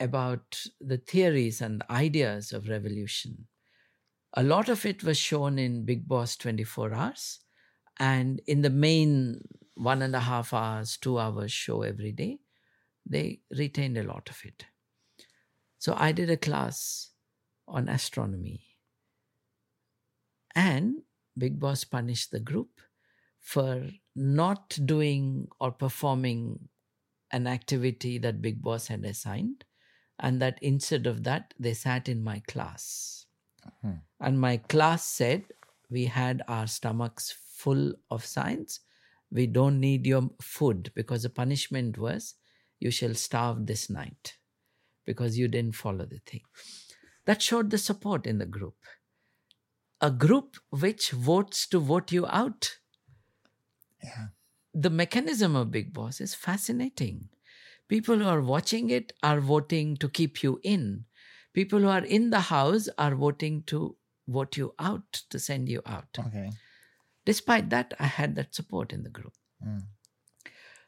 about the theories and ideas of revolution. A lot of it was shown in Bigg Boss 24 Hours and in the main one and a half hours, two hours show every day, they retained a lot of it. So I did a class on astronomy. And Bigg Boss punished the group for not doing or performing an activity that Bigg Boss had assigned. And that instead of that, they sat in my class. Mhm. And my class said, We had our stomachs full of science. We don't need your food because the punishment was, You shall starve this night because you didn't follow the thing. That showed the support in the group. A group which votes to vote you out. Yeah. The mechanism of Bigg Boss is fascinating. People who are watching it are voting to keep you in. People who are in the house are voting to vote you out, to send you out. Okay. Despite that, I had that support in the group. Mm.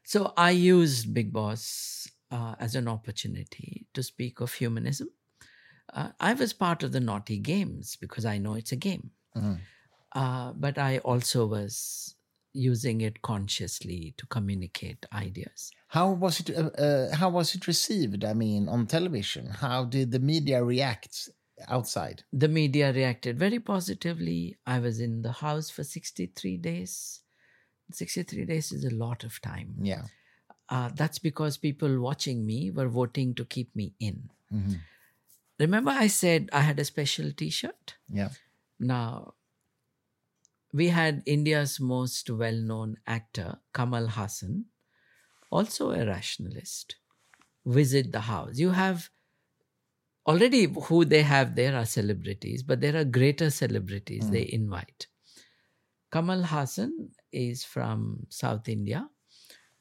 So I used Bigg Boss uh, as an opportunity to speak of humanism. Uh, I was part of the Naughty Games because I know it's a game. Mhm. Uh, but I also was using it consciously to communicate ideas. How was it? Uh, uh, how was it received? I mean, on television, how did the media react outside? The media reacted very positively. I was in the house for 63 days. 63 days is a lot of time. Yeah. Uh, that's because people watching me were voting to keep me in. Mhm. Remember, I said I had a special t shirt? Yeah. Now, we had India's most well known actor, Kamal Haasan, also a rationalist, visit the house. You have already who they have there are celebrities, but there are greater celebrities Mm. they invite. Kamal Haasan is from South India,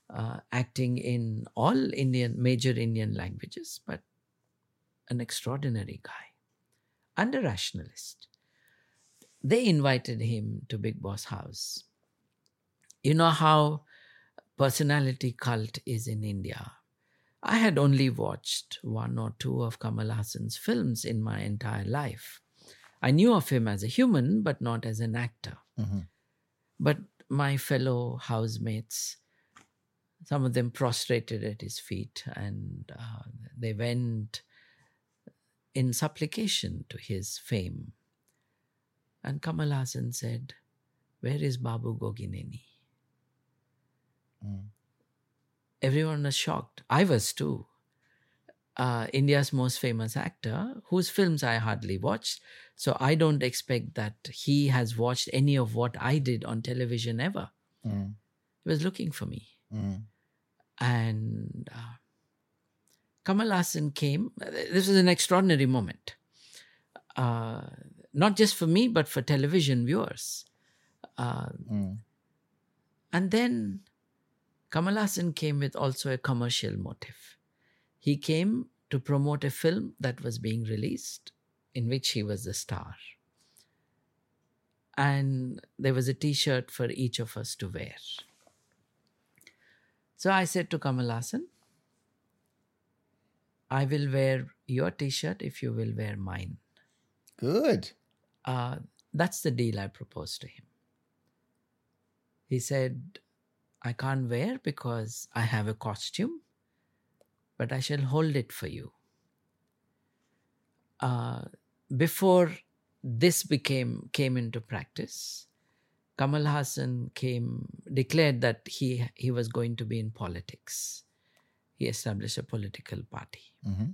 uh, acting in all Indian major Indian languages, but an extraordinary guy and a rationalist. They invited him to Bigg Boss House. You know how personality cult is in India. I had only watched one or two of Kamal Haasan's films in my entire life. I knew of him as a human, but not as an actor. Mhm. But my fellow housemates, some of them prostrated at his feet and uh, they went in supplication to his fame. And Kamal Haasan said, Where is Babu Gogineni? Mm. Everyone was shocked. I was too. Uh, India's most famous actor, whose films I hardly watched. So I don't expect that he has watched any of what I did on television ever. Mm. He was looking for me. Mm. And uh, Kamal Haasan came. This was an extraordinary moment. Uh, not just for me, but for television viewers. Uh, Mm. and then Kamal Haasan came with also a commercial motive. He came to promote a film that was being released in which he was the star. and there was a t shirt for each of us to wear. So I said to Kamal I will wear your t shirt if you will wear mine. Good. Uh, that's the deal I proposed to him. He said, I can't wear because I have a costume, but I shall hold it for you. Uh, before this became came into practice, Kamal Haasan came declared that he he was going to be in politics. He established a political party. Mhm.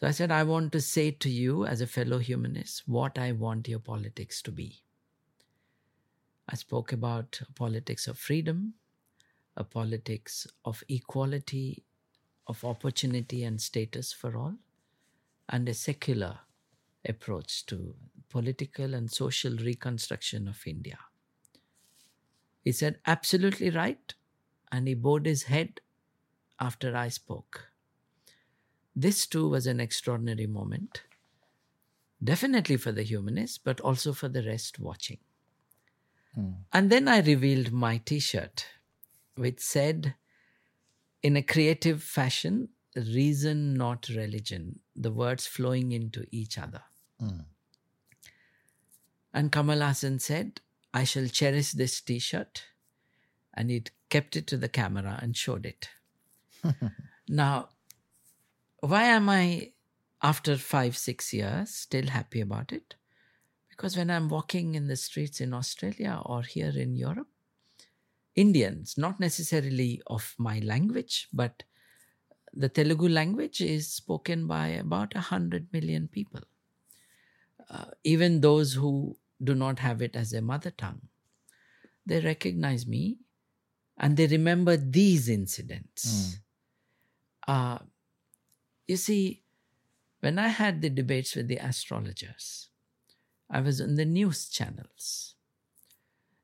So I said, I want to say to you, as a fellow humanist, what I want your politics to be. I spoke about a politics of freedom, a politics of equality, of opportunity and status for all, and a secular approach to political and social reconstruction of India. He said, absolutely right. And he bowed his head after I spoke. This too was an extraordinary moment, definitely for the humanists, but also for the rest watching. Hmm. And then I revealed my t shirt, which said, in a creative fashion, reason, not religion, the words flowing into each other. Hmm. And Kamal Haasan said, I shall cherish this t shirt. And he kept it to the camera and showed it. now, why am I, after five, six years, still happy about it? Because when I'm walking in the streets in Australia or here in Europe, Indians, not necessarily of my language, but the Telugu language is spoken by about 100 million people. Uh, even those who do not have it as their mother tongue, they recognize me and they remember these incidents. Uh, you see, when I had the debates with the astrologers, I was on the news channels.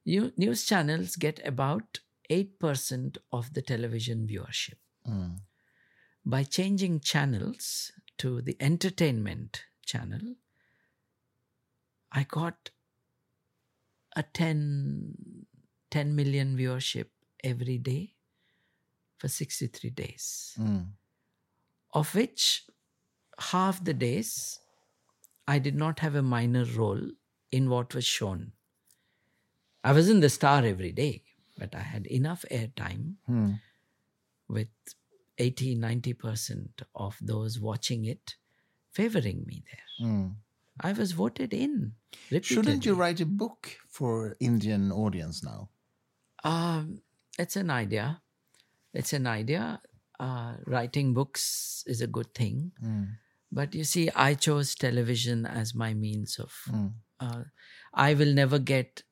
You, news channels get about 8% of the television viewership. Mm. By changing channels to the entertainment channel, I got a 10, 10 million viewership every day for 63 days, Mm. of which half the days I did not have a minor role in what was shown. I wasn't the star every day, but I had enough airtime Mm. with 80 90% of those watching it favoring me there. Mm. I was voted in. Shouldn't you write a book for Indian audience now? Um, it's an idea. It's an idea. Uh, writing books is a good thing. Mm. But you see, I chose television as my means of. Mm. Uh, I will never get.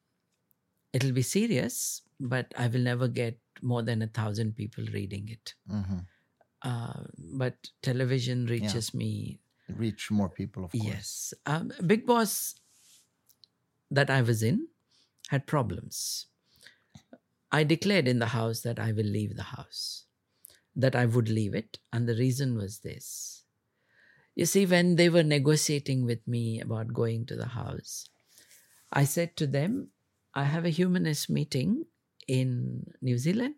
It'll be serious, but I will never get more than a thousand people reading it. Mhm. Uh, but television reaches me Reach more people, of course. Yes. Um, Bigg Boss that I was in had problems. I declared in the house that I will leave the house, that I would leave it. And the reason was this. You see, when they were negotiating with me about going to the house, I said to them, I have a humanist meeting in New Zealand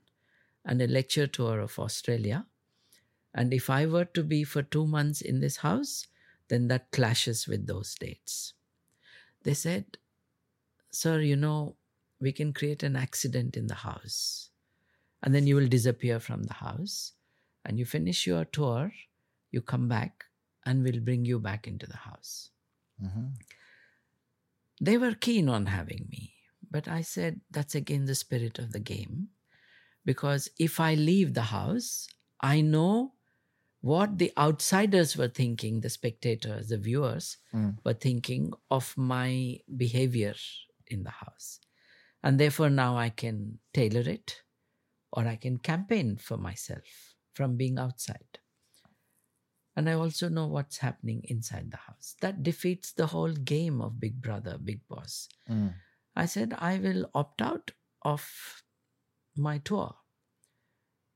and a lecture tour of Australia. And if I were to be for two months in this house, then that clashes with those dates. They said, Sir, you know, we can create an accident in the house. And then you will disappear from the house. And you finish your tour, you come back, and we'll bring you back into the house. Mhm. They were keen on having me. But I said, that's again the spirit of the game. Because if I leave the house, I know what the outsiders were thinking, the spectators, the viewers Mm. were thinking of my behavior in the house. And therefore, now I can tailor it or I can campaign for myself from being outside. And I also know what's happening inside the house. That defeats the whole game of Big Brother, Bigg Boss. Mm. I said, I will opt out of my tour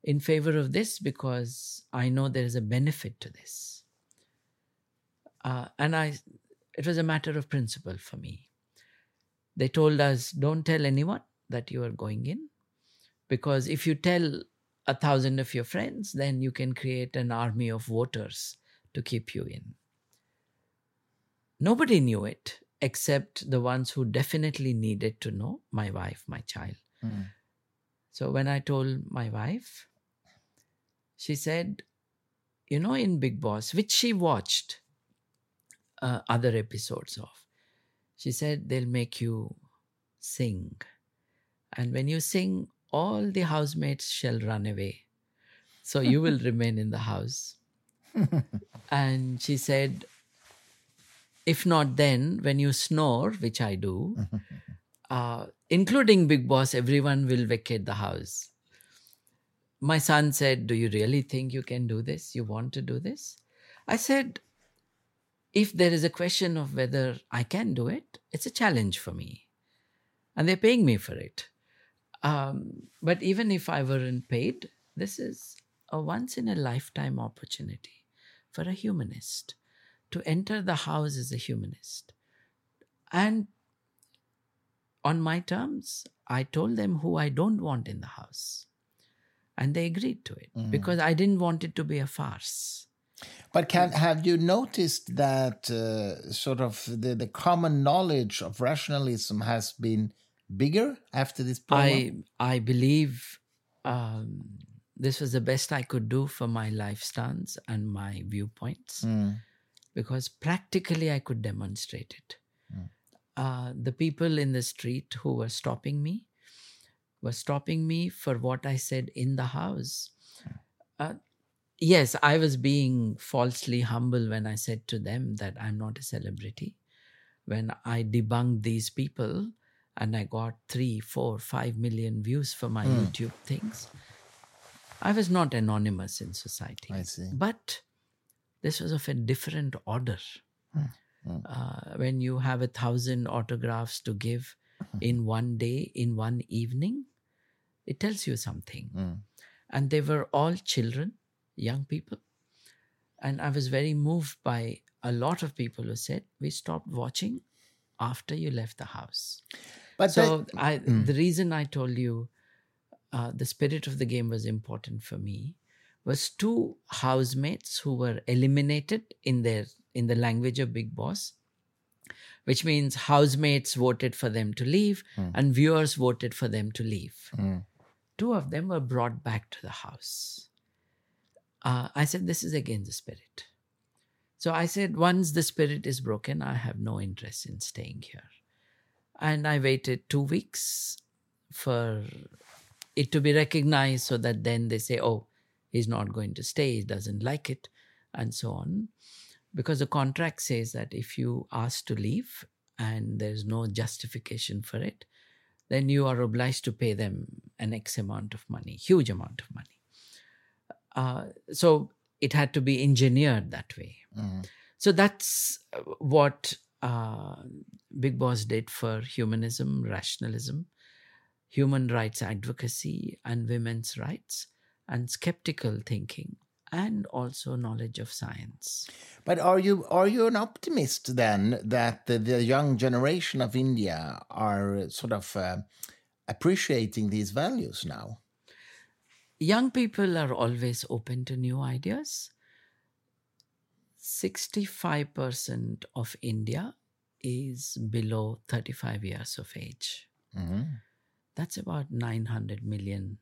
in favor of this because I know there is a benefit to this. Uh, and I, it was a matter of principle for me. They told us, don't tell anyone that you are going in. Because if you tell a thousand of your friends, then you can create an army of voters to keep you in. Nobody knew it except the ones who definitely needed to know my wife, my child. Mm. So when I told my wife, she said, You know, in Bigg Boss, which she watched uh, other episodes of, she said, They'll make you sing. And when you sing, all the housemates shall run away. So you will remain in the house. and she said, if not then, when you snore, which I do, uh, including Bigg Boss, everyone will vacate the house. My son said, Do you really think you can do this? You want to do this? I said, If there is a question of whether I can do it, it's a challenge for me. And they're paying me for it. Um, but even if I weren't paid, this is a once in a lifetime opportunity for a humanist to enter the house as a humanist. And on my terms, I told them who I don't want in the house. And they agreed to it Mm. because I didn't want it to be a farce. But can have you noticed that uh, sort of the, the common knowledge of rationalism has been bigger after this program? I I believe um, this was the best I could do for my life stance and my viewpoints Mm. because practically I could demonstrate it. Uh, the people in the street who were stopping me were stopping me for what I said in the house. Uh, yes, I was being falsely humble when I said to them that I'm not a celebrity. When I debunked these people and I got three, four, five million views for my YouTube things, I was not anonymous in society. I see. But this was of a different order. Uh, when you have a thousand autographs to give in one day, in one evening, it tells you something. Mm. And they were all children, young people. And I was very moved by a lot of people who said, We stopped watching after you left the house. But So that- I, the reason I told you uh, the spirit of the game was important for me was two housemates who were eliminated in their in the language of Bigg Boss, which means housemates voted for them to leave and viewers voted for them to leave. Mm. Two of them were brought back to the house. Uh, I said, This is against the spirit. So I said, Once the spirit is broken, I have no interest in staying here. And I waited two weeks for it to be recognized so that then they say, oh, he's not going to stay, he doesn't like it, and so on. Because the contract says that if you ask to leave and there's no justification for it, then you are obliged to pay them an X amount of money, huge amount of money. Uh, so it had to be engineered that way. Mm. So that's uh, what uh, Bigg Boss did for humanism, rationalism, human rights advocacy, and women's rights, and skeptical thinking, and also knowledge of science. But are you are you an optimist then that the, the young generation of India are sort of uh, appreciating these values now? Young people are always open to new ideas. 65% of India is below 35 years of age. Mhm. That's about 900 million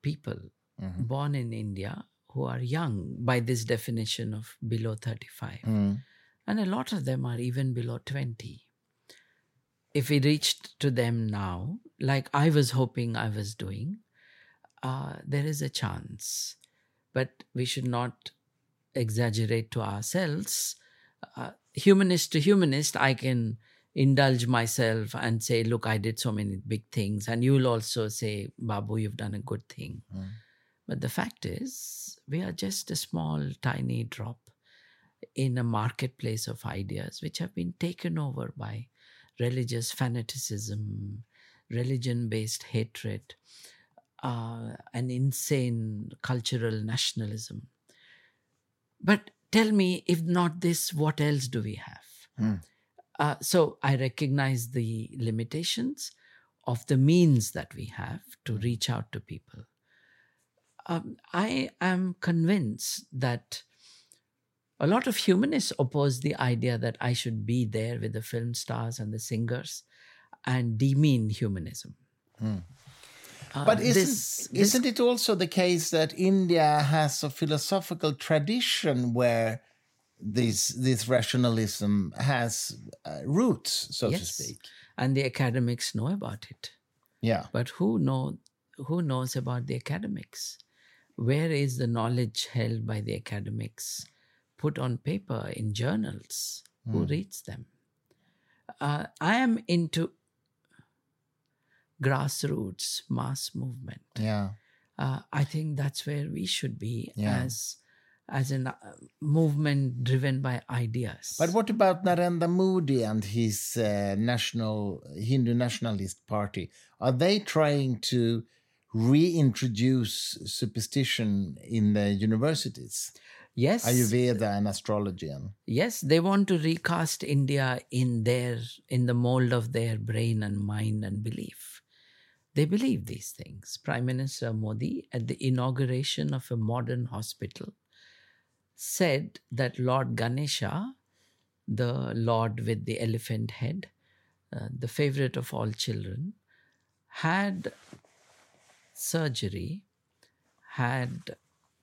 people Mhm. born in India who are young by this definition of below 35. Mm. And a lot of them are even below 20. If we reached to them now, like I was hoping I was doing, uh, there is a chance. But we should not exaggerate to ourselves. Uh, humanist to humanist, I can indulge myself and say, look, I did so many big things. And you'll also say, Babu, you've done a good thing. Mm. But the fact is, we are just a small, tiny drop in a marketplace of ideas which have been taken over by religious fanaticism, religion based hatred, uh, an insane cultural nationalism. But tell me, if not this, what else do we have? Mm. Uh, so I recognize the limitations of the means that we have to reach out to people. Um, I am convinced that a lot of humanists oppose the idea that I should be there with the film stars and the singers and demean humanism. Hmm. Uh, But isn't, this- this- isn't it also the case that India has a philosophical tradition where this this rationalism has uh, roots, so to speak? and the academics know about it. Yeah. But who know who knows about the academics? Where is the knowledge held by the academics put on paper in journals? Who reads them? Uh, I am into grassroots mass movement. Yeah. Uh, I think that's where we should be Yeah. as as a uh, movement driven by ideas. But what about Narendra Modi and his uh, national Hindu nationalist party? Are they trying to reintroduce superstition in the universities? yes, Ayurveda and astrology and Yes, they want to recast India in their in the mold of their brain and mind and belief. They believe these things. Prime Minister Modi, at the inauguration of a modern hospital, said that Lord Ganesha, the Lord with the elephant head, uh, the favorite of all children, had surgery, had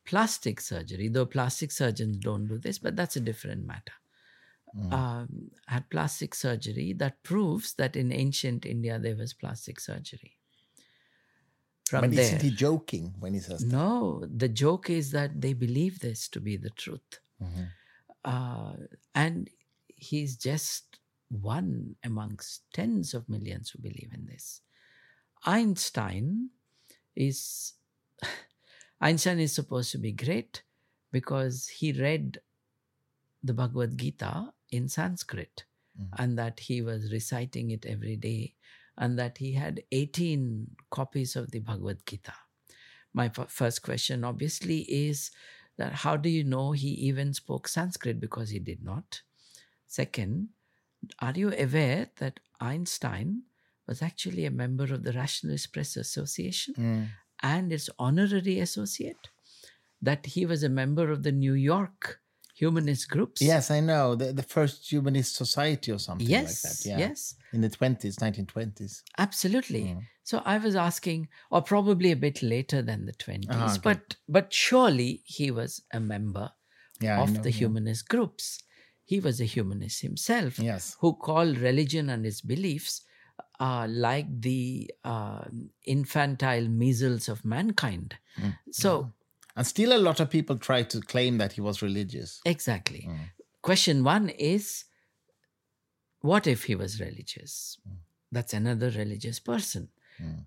plastic surgery, though plastic surgeons don't do this, but that's a different matter. Um, had plastic surgery that proves that in ancient India there was plastic surgery. From but there, isn't he joking when he says that? no, the joke is that they believe this to be the truth. Mhm. Uh, and he's just one amongst tens of millions who believe in this. Einstein is Einstein is supposed to be great because he read the Bhagavad Gita in Sanskrit Mhm. and that he was reciting it every day and that he had 18 copies of the Bhagavad Gita. My first question, obviously, is that how do you know he even spoke Sanskrit? Because he did not. Second, are you aware that Einstein was actually a member of the Rationalist Press Association Mm. and its honorary associate? That he was a member of the New York humanist groups? Yes, I know. The, the first humanist society or something Yes, like that. Yeah. yes. In the 20s, 1920s. Absolutely. Mm. So I was asking, or probably a bit later than the 20s, Ah, okay. but but surely he was a member Yeah, of know, the yeah. humanist groups. He was a humanist himself Yes. who called religion and its beliefs uh, like the uh, infantile measles of mankind. Mm. So, And still a lot of people try to claim that he was religious. exactly. Mm. Question one is what if he was religious? That's another religious person. Mm.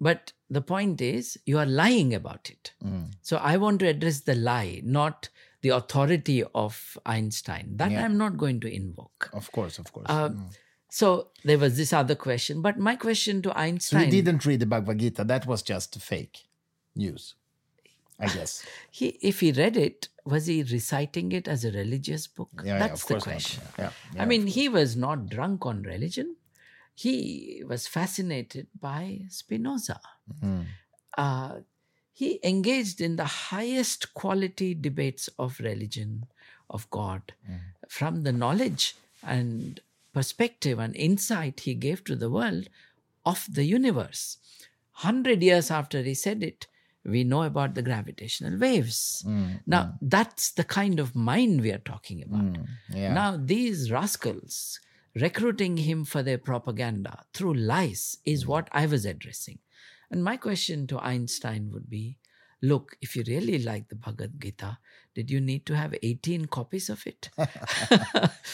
But the point is, you are lying about it. Mm. So I want to address the lie, not the authority of Einstein. That Yeah. I'm not going to invoke. Of course, of course. Uh, Mm. So there was this other question. But my question to So Einstein. he didn't read the Bhagavad Gita. That was just fake news, I guess. he, if he read it, was he reciting it as a religious book? Yeah, yeah, That's of the question. Yeah, yeah, I mean, he was not drunk on religion. He was fascinated by Spinoza. Mm. Uh, he engaged in the highest quality debates of religion, of God, Mm. from the knowledge and perspective and insight he gave to the world of the universe. Hundred years after he said it, we know about the gravitational waves. Mm. Now, that's the kind of mind we are talking about. Mm. Yeah. Now, these rascals recruiting him for their propaganda through lies is what I was addressing. And my question to Einstein would be look, if you really like the Bhagavad Gita, did you need to have 18 copies of it?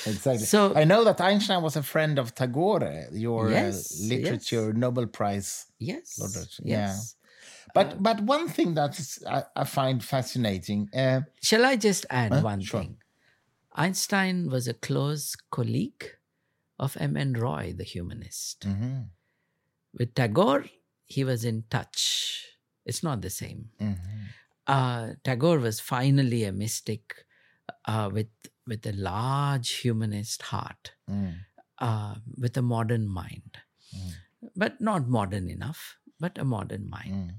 exactly. So- I know that Einstein was a friend of Tagore, your Yes, uh, literature Nobel Prize. yes. Laureate, yeah. But but one thing that I, I find fascinating. Uh, Shall I just add Huh? one Sure. thing? Einstein was a close colleague of M.N. Roy, the humanist. mhm, With Tagore, he was in touch. It's not the same. mhm. uh, Tagore was finally a mystic uh, with with a large humanist heart. Mm. uh, with a modern mind, but not modern enough, but a modern mind.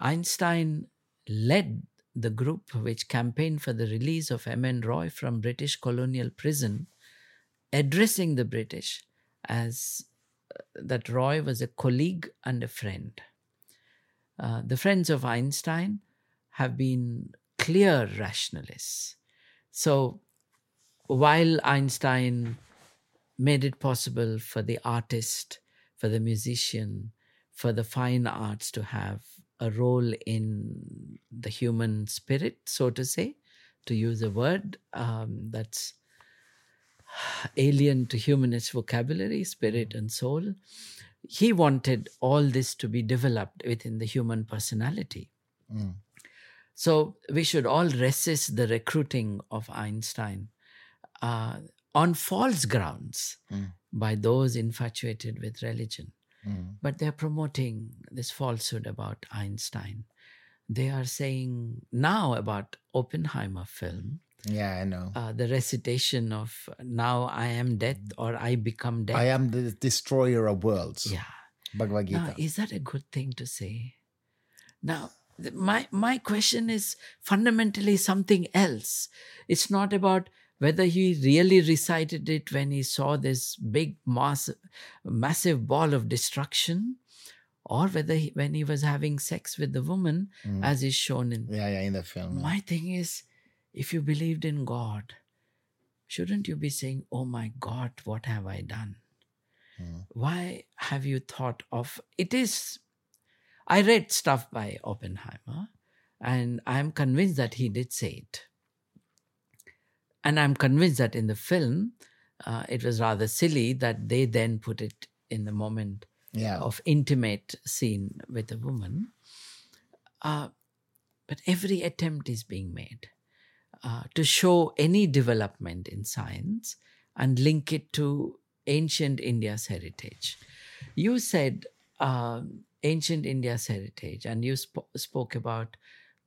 Einstein led the group which campaigned for the release of M.N. Roy from British colonial prison, addressing the British as uh, that Roy was a colleague and a friend. Uh, the friends of Einstein have been clear rationalists. So while Einstein made it possible for the artist, for the musician, for the fine arts to have a role in the human spirit, so to say, to use a word um, that's alien to humanist vocabulary, spirit and soul. He wanted all this to be developed within the human personality. Mm. So we should all resist the recruiting of Einstein uh, on false grounds Mm. by those infatuated with religion. Mm. But they're promoting this falsehood about Einstein. They are saying now about Oppenheimer film, Yeah, I know. uh, the recitation of now I am death or I become death. I am the destroyer of worlds. yeah. Bhagavad Gita. Now, is that a good thing to say? Now, my my question is fundamentally something else. It's not about whether he really recited it when he saw this big mass, massive ball of destruction, or whether he, when he was having sex with the woman, Mm. as is shown in. yeah, yeah, in the film. My thing is, if you believed in God, shouldn't you be saying, "Oh my God, what have I done?" Mm. why have you thought of it is i read stuff by oppenheimer and i'm convinced that he did say it and i'm convinced that in the film uh, it was rather silly that they then put it in the moment Yeah. of intimate scene with a woman uh, but every attempt is being made uh, to show any development in science and link it to ancient India's heritage. You said um, ancient India's heritage, and you sp- spoke about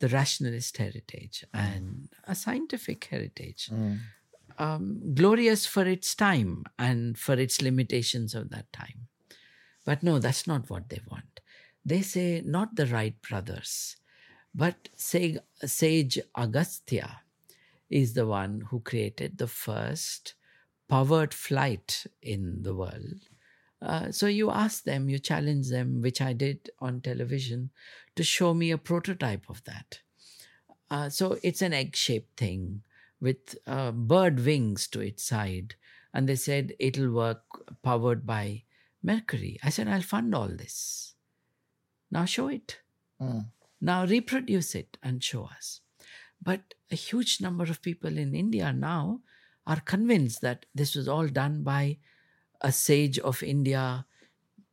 the rationalist heritage and a scientific heritage, Mm. um, glorious for its time and for its limitations of that time. But no, that's not what they want. They say not the Wright brothers, but say, sage Agastya is the one who created the first powered flight in the world. Uh, so you ask them, you challenge them, which I did on television, to show me a prototype of that. Uh, so it's an egg shaped thing with uh, bird wings to its side. And they said it'll work powered by Mercury. I said, I'll fund all this. Now show it. Mm. Now reproduce it and show us. But a huge number of people in India now are convinced that this was all done by a sage of India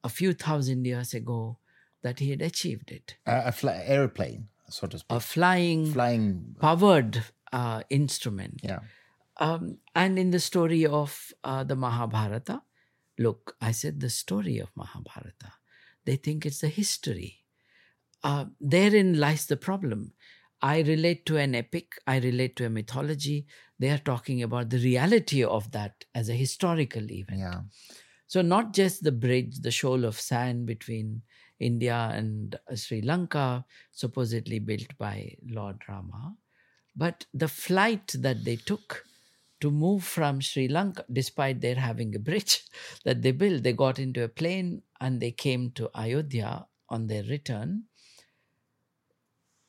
a few thousand years ago, that he had achieved it. A, a fly, airplane, so to speak. A flying, Flying. powered uh, instrument. Yeah. Um, and in the story of uh, the Mahabharata, look, I said the story of Mahabharata. They think it's the history. Uh, therein lies the problem. I relate to an epic, I relate to a mythology. They are talking about the reality of that as a historical event. Yeah. So, not just the bridge, the shoal of sand between India and uh, Sri Lanka, supposedly built by Lord Rama, but the flight that they took to move from Sri Lanka, despite their having a bridge that they built, they got into a plane and they came to Ayodhya on their return.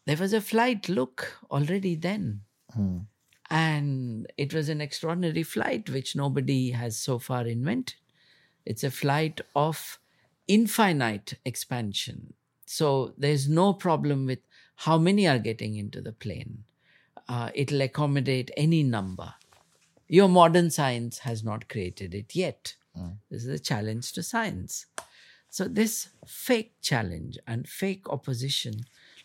There was a flight, look, already then. Mm. And it was an extraordinary flight, which nobody has so far invented. It's a flight of infinite expansion. So there's no problem with how many are getting into the plane. Uh, it'll accommodate any number. Your modern science has not created it yet. This is a challenge to science. So, this fake challenge and fake opposition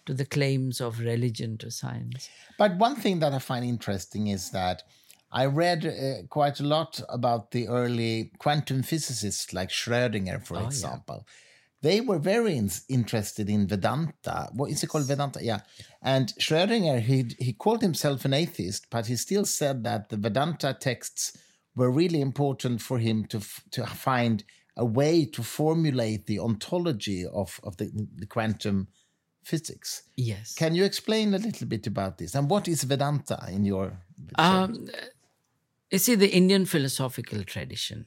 to the claims of religion to science. But one thing that I find interesting is that I read uh, quite a lot about the early quantum physicists like Schrödinger, for Oh, yeah. example. They were very in- interested in Vedanta. What is it called? Vedanta, yeah. And Schrödinger, he he called himself an atheist, but he still said that the Vedanta texts were really important for him to f- to find a way to formulate the ontology of of the, the quantum physics. Yes. Can you explain a little bit about this and what is Vedanta in your? Um, you see, the Indian philosophical tradition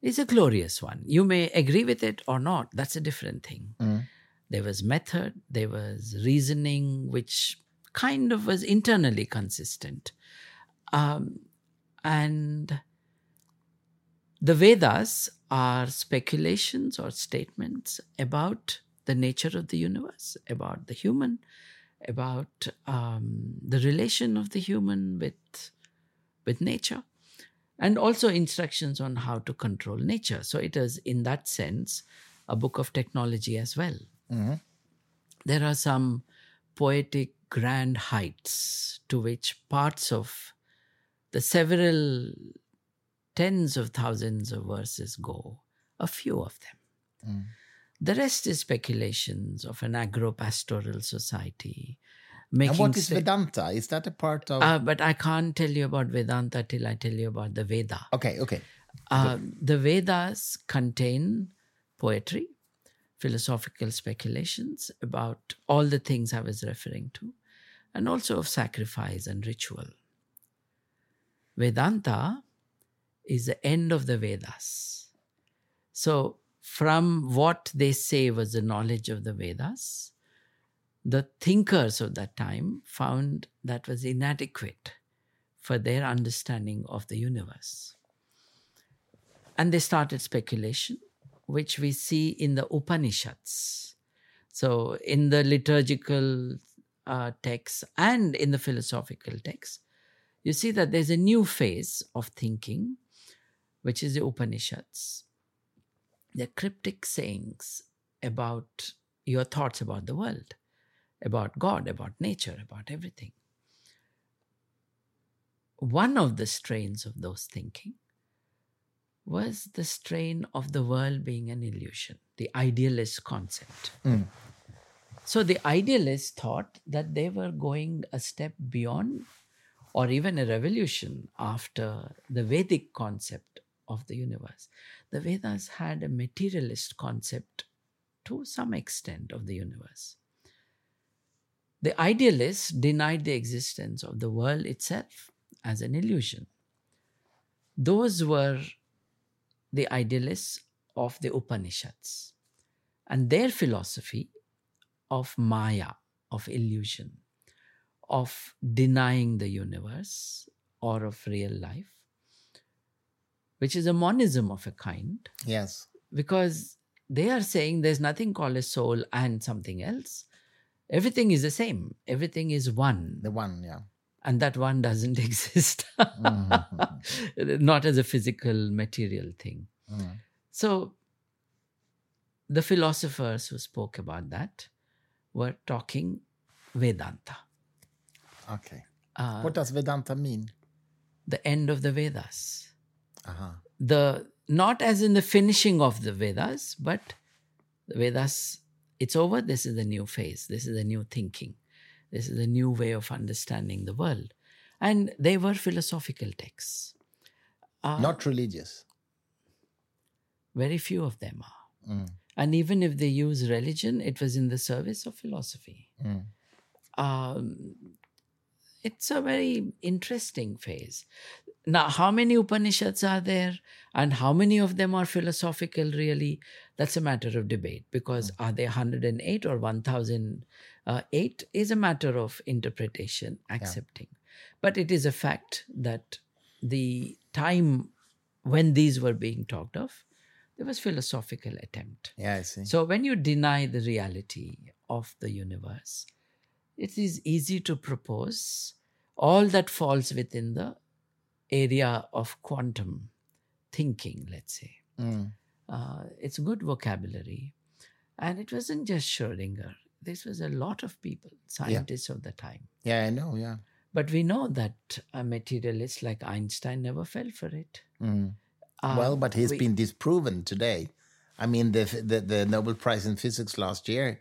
is a glorious one. You may agree with it or not. That's a different thing. There was method, there was reasoning, which kind of was internally consistent. Um, and the Vedas are speculations or statements about the nature of the universe, about the human, about um, the relation of the human with, with nature, and also instructions on how to control nature. So it is, in that sense, a book of technology as well. Mm-hmm. There are some poetic grand heights to which parts of the several tens of thousands of verses go, a few of them. Mm. The rest is speculations of an agro-pastoral society. Making And what is Vedanta? Is that a part of? Uh, but I can't tell you about Vedanta till I tell you about the Veda. okay, okay. Uh, the Vedas contain poetry, philosophical speculations about all the things I was referring to, and also of sacrifice and ritual. Vedanta is the end of the Vedas. So, from what they say was the knowledge of the Vedas, the thinkers of that time found that was inadequate for their understanding of the universe. And they started speculation, which we see in the Upanishads. So, in the liturgical uh, texts and in the philosophical texts, you see that there's a new phase of thinking, which is the Upanishads. They're cryptic sayings about your thoughts about the world, about God, about nature, about everything. One of the strains of those thinking was the strain of the world being an illusion, the idealist concept. Hmm. So the idealists thought that they were going a step beyond or even a revolution after the Vedic concept of the universe. The Vedas had a materialist concept to some extent of the universe. The idealists denied the existence of the world itself as an illusion. Those were the idealists of the Upanishads. And their philosophy of Maya, of illusion, of denying the universe or of real life, which is a monism of a kind, Yes. because they are saying there's nothing called a soul and something else. Everything is the same, everything is one, The one, yeah. and that one doesn't exist, not as a physical material thing. Mm. So, the philosophers who spoke about that were talking Vedanta, Okay. uh, what does Vedanta mean? the end of the Vedas. Uh-huh. The not as in the finishing of the Vedas, but the Vedas. It's over. This is the new phase. This is the new thinking. This is a new way of understanding the world, and they were philosophical texts. Uh, Not religious. very few of them are. Mm. And even if they use religion, it was in the service of philosophy. Mm. Um, it's a very interesting phase. Now, how many Upanishads are there and how many of them are philosophical, really? That's a matter of debate because hmm. are they 108 or 1008 is a matter of interpretation, accepting. But it is a fact that the time when these were being talked of, there was philosophical attempt. Yeah, I see. So when you deny the reality of the universe, it is easy to propose all that falls within the area of quantum thinking, let's say. Mm. Uh, it's good vocabulary. And it wasn't just Schrödinger. This was a lot of people, scientists of the time. Yeah, I know. Yeah. But we know that a materialist like Einstein never fell for it. Mm. Uh, well, but he's we- been disproven today. I mean, the, the the Nobel Prize in Physics last year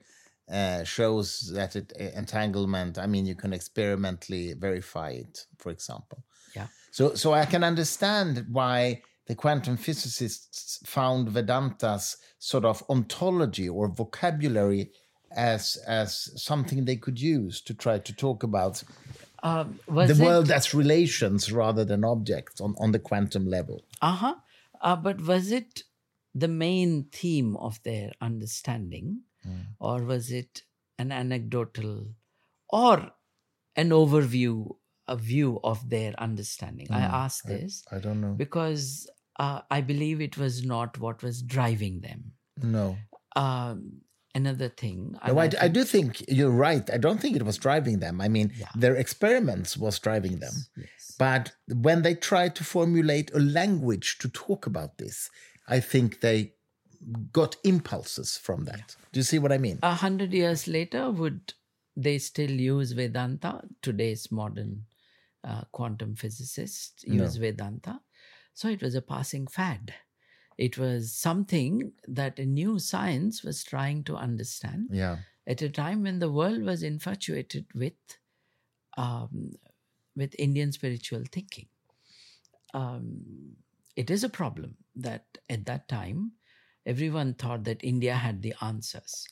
uh, shows that it uh, entanglement. I mean, you can experimentally verify it, for example. Yeah. So, so I can understand why the quantum physicists found Vedanta's sort of ontology or vocabulary as as something they could use to try to talk about Um, the it, world as relations rather than objects on, on the quantum level. Uh-huh. Uh, but was it the main theme of their understanding, or was it an anecdotal, or an overview, a view of their understanding? I ask this I don't know. because uh, I believe it was not what was driving them. No. Um, another thing. No, I, and I do think you're right. I don't think it was driving them. I mean, Yeah. their experiments was driving them. Yes. But when they tried to formulate a language to talk about this, I think they got impulses from that. Do you see what I mean? A hundred years later, would they still use Vedanta? Today's modern uh, quantum physicists use Vedanta. So it was a passing fad. It was something that a new science was trying to understand yeah. at a time when the world was infatuated with um, with Indian spiritual thinking. Um, it is a problem that at that time everyone thought that India had the answers.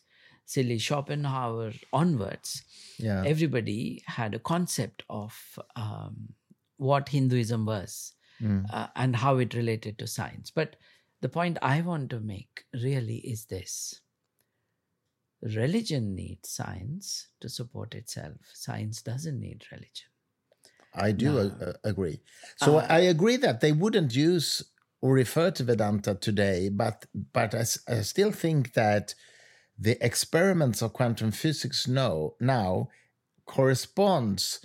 Silly Schopenhauer onwards, Yeah. everybody had a concept of um, what Hinduism was Mm. uh, and how it related to science. But the point I want to make really is this religion needs science to support itself, science doesn't need religion. I do No. uh, agree. So Uh, I agree that they wouldn't use or refer to Vedanta today, but but I, s- I still think that the experiments of quantum physics now now corresponds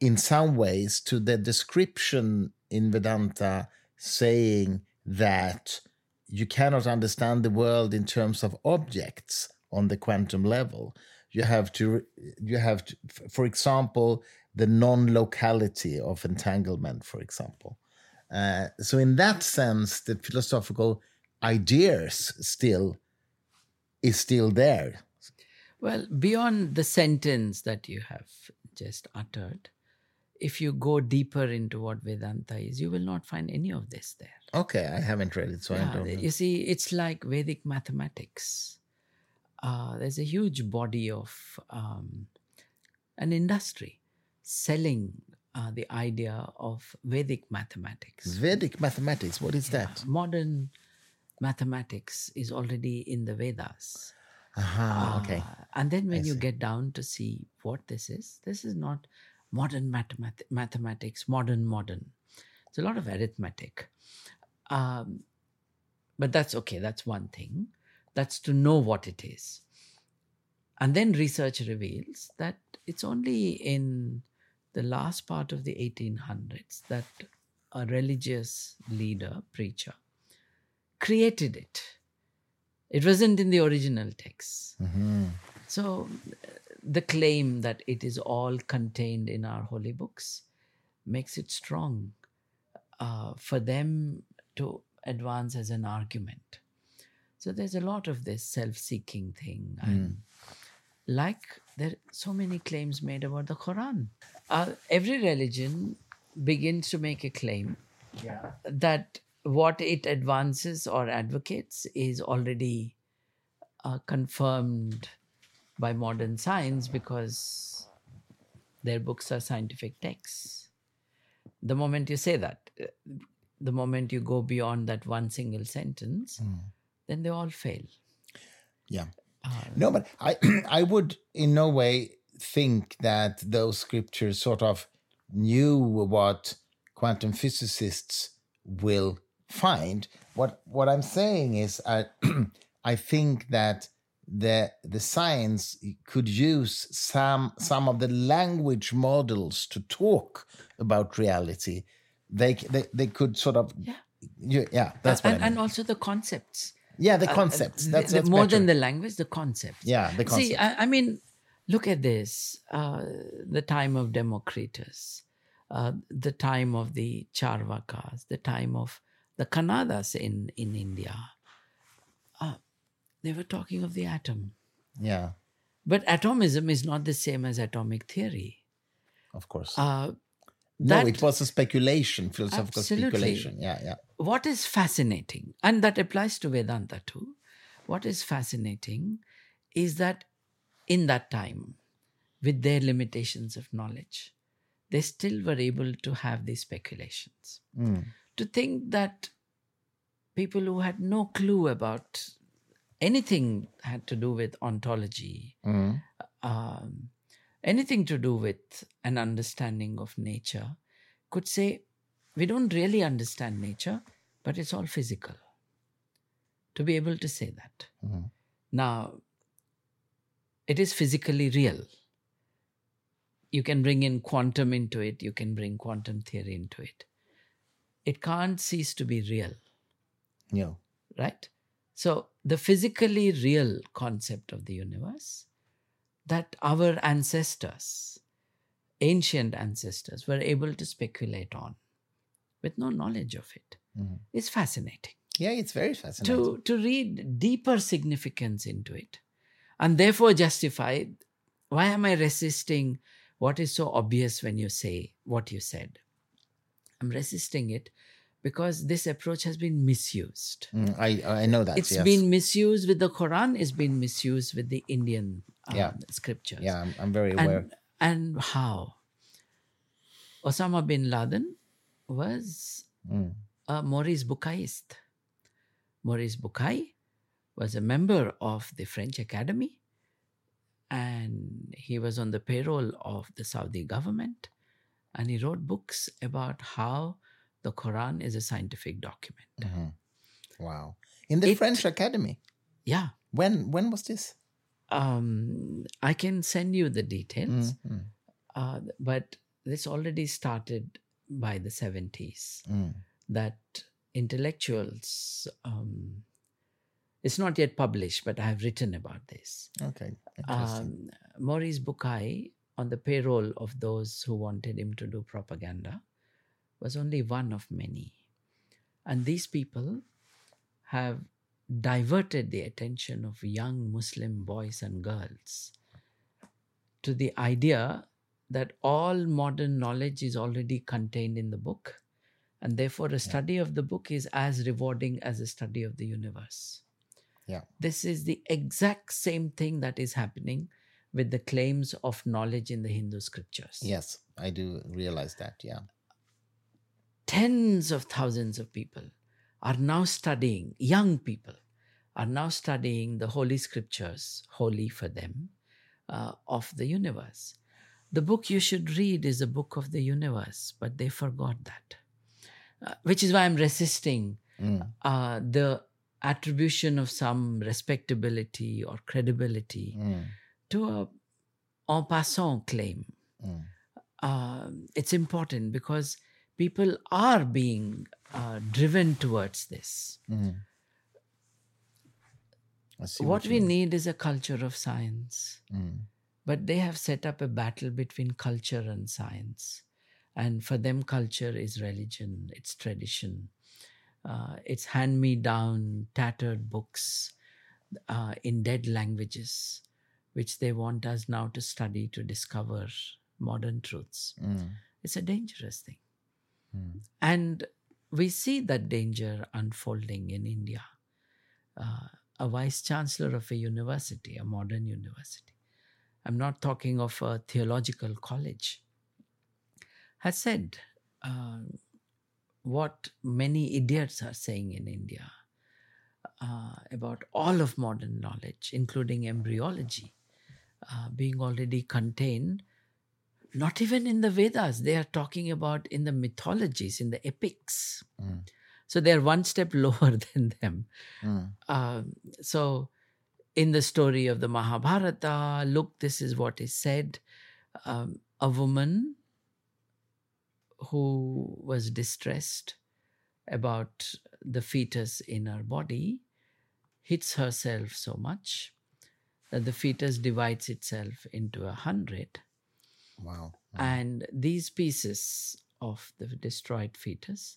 in some ways to the description in Vedanta saying that you cannot understand the world in terms of objects on the quantum level. You have to, you have to, for example, the non-locality of entanglement, for example. Uh, so, in that sense, the philosophical ideas still is still there. Well, beyond the sentence that you have just uttered, if you go deeper into what Vedanta is, you will not find any of this there. Okay, I haven't read it, so I don't know. you see, it's like Vedic mathematics. Uh, there's a huge body of um, an industry selling uh, the idea of Vedic mathematics. Vedic mathematics, what is that? Modern mathematics is already in the Vedas. Aha, okay. Uh, and then when I you see. get down to see what this is, this is not modern mathemat- mathematics, modern, modern. It's a lot of arithmetic. Um, but that's okay, that's one thing. That's to know what it is. And then research reveals that it's only in the last part of the 1800s that a religious leader, preacher, created it. It wasn't in the original text. Mhm. So, the claim that it is all contained in our holy books makes it strong uh, for them to advance as an argument. So, there's a lot of this self seeking thing. And like there are so many claims made about the Quran. Uh, every religion begins to make a claim that what it advances or advocates is already uh, confirmed by modern science because their books are scientific texts. The moment you say that, uh, the moment you go beyond that one single sentence, then they all fail. Yeah. Uh, No, but I I would in no way think that those scriptures sort of knew what quantum physicists will find. What what I'm saying is I I think that the the science could use some some of the language models to talk about reality. They they, they could sort of Yeah. yeah, yeah that's what and, I mean. and also the concepts. yeah, the Uh, concepts. the- That's, the- that's more better. than the language, the concepts. yeah, the concepts. See, I, I mean, look at this uh, the time of Democritus, uh, the time of the Charvakas, the time of the Kanadas in, in India. Uh, they were talking of the atom. yeah. But atomism is not the same as atomic theory. Of course. Uh, no, it was a speculation, philosophical Absolutely. speculation. Yeah, yeah. what is fascinating, and that applies to Vedanta too, what is fascinating is that in that time, with their limitations of knowledge, they still were able to have these speculations. Mm. To think that people who had no clue about anything had to do with ontology, Mm. um, anything to do with an understanding of nature could say, we don't really understand nature, but it's all physical. To be able to say that. Mhm. Now, it is physically real. You can bring in quantum into it, you can bring quantum theory into it. It can't cease to be real Yeah. right? So, the physically real concept of the universe that our ancestors, ancient ancestors, were able to speculate on with no knowledge of it Mhm. is fascinating. Yeah, it's very fascinating. To, to read deeper significance into it and therefore justify why am I resisting what is so obvious when you say what you said? I'm resisting it because this approach has been misused. Mm, I I know that. It's yes. been misused with the Quran, it's been misused with the Indian um, Yeah. scriptures. Yeah, I'm, I'm very aware. And, and how? Osama bin Laden was Mm. a Maurice Bucaillist. Maurice Bucaille was a member of the French Academy and he was on the payroll of the Saudi government and he wrote books about how the Quran is a scientific document. Mhm. Wow. In the It- French Academy. Yeah. When when was this? Um, I can send you the details, Mm, mm, uh, but this already started by the 70s. mm. That intellectuals, um, it's not yet published, but I have written about this. Okay. Interesting. Um, Maurice Bucay, on the payroll of those who wanted him to do propaganda, was only one of many. And these people have diverted the attention of young Muslim boys and girls to the idea that all modern knowledge is already contained in the book. And therefore, a study of the book is as rewarding as a study of the universe. Yeah. This is the exact same thing that is happening with the claims of knowledge in the Hindu scriptures. yes, I do realize that. Yeah. Tens of thousands of people are now studying, young people are now studying the holy scriptures, holy for them, uh, of the universe. The book you should read is a book of the universe, but they forgot that. Uh, which is why I'm resisting Mm. uh, the attribution of some respectability or credibility Mm. To a en passant claim. Mm. Um, it's important because people are being uh, driven towards this. Mm. See what we mean. need is a culture of science. Mm. But they have set up a battle between culture and science. And for them, culture is religion, it's tradition, uh, it's hand me down, tattered books uh, in dead languages, which they want us now to study to discover modern truths. Mm. It's a dangerous thing. Mm. And we see that danger unfolding in India. Uh, a vice chancellor of a university, a modern university, I'm not talking of a theological college, has said uh, what many idiots are saying in India uh, about all of modern knowledge, including embryology, uh, being already contained not even in the Vedas. They are talking about in the mythologies, in the epics. Mm. So they are one step lower than them. Mm. Um, so in the story of the Mahabharata, look, this is what is said. Um, a woman who was distressed about the fetus in her body hits herself so much that the fetus divides itself into a hundred Wow. Mm. and these pieces of the destroyed fetus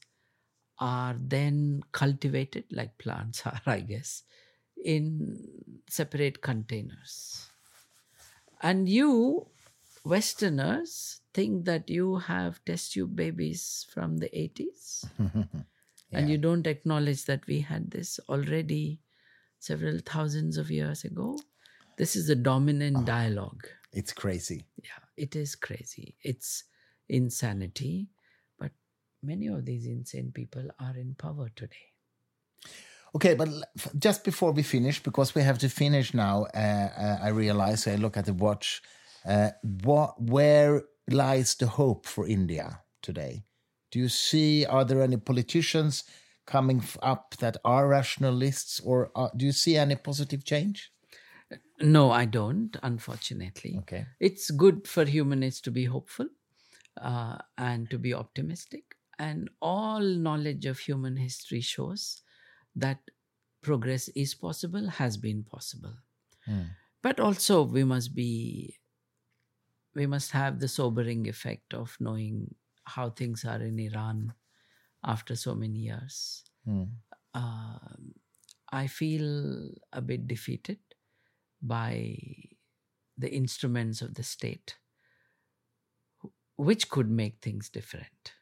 are then cultivated like plants are, I guess, in separate containers. And you, Westerners, think that you have test tube babies from the 80s. And you don't acknowledge that we had this already several thousands of years ago. This is the dominant dialogue. It's crazy. Yeah, it is crazy. It's insanity. But many of these insane people are in power today. Okay, but just before we finish, because we have to finish now, uh, uh, I realize I look at the watch. Uh, what, where lies the hope for India today? Do you see? Are there any politicians coming up that are rationalists, or uh, do you see any positive change? No, I don't, unfortunately. Okay. It's good for humanists to be hopeful uh, and to be optimistic. And all knowledge of human history shows that progress is possible, has been possible. Hmm. But also, we must be, we must have the sobering effect of knowing how things are in Iran after so many years. Hmm. Um I feel a bit defeated by the instruments of the state, which could make things different.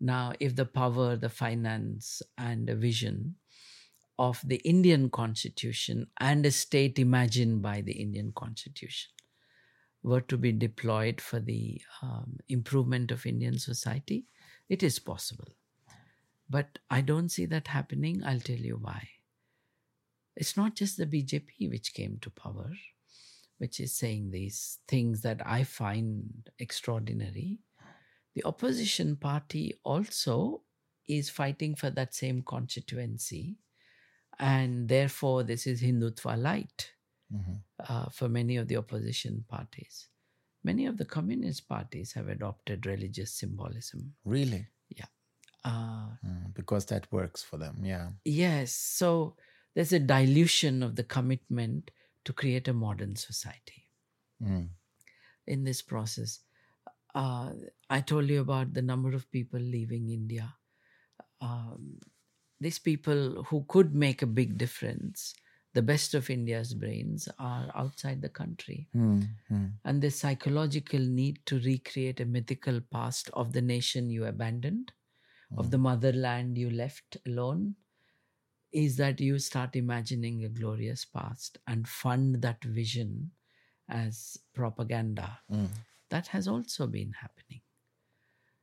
Now, if the power, the finance, and the vision of the Indian constitution and a state imagined by the Indian constitution were to be deployed for the um, improvement of Indian society, it is possible. But I don't see that happening. I'll tell you why. It's not just the BJP which came to power, which is saying these things that I find extraordinary. The opposition party also is fighting for that same constituency, and therefore, this is Hindutva light Mhm. uh, for many of the opposition parties. Many of the communist parties have adopted religious symbolism. Really? Uh, Mm, because that works for them. Yeah. Yes. So there's a dilution of the commitment to create a modern society Mm. in this process. Uh, I told you about the number of people leaving India. Um, these people who could make a big difference, the best of India's brains, are outside the country. Mm. Mm. And the psychological need to recreate a mythical past of the nation you abandoned, of the motherland you left alone, is that you start imagining a glorious past and fund that vision as propaganda. Mm. That has also been happening.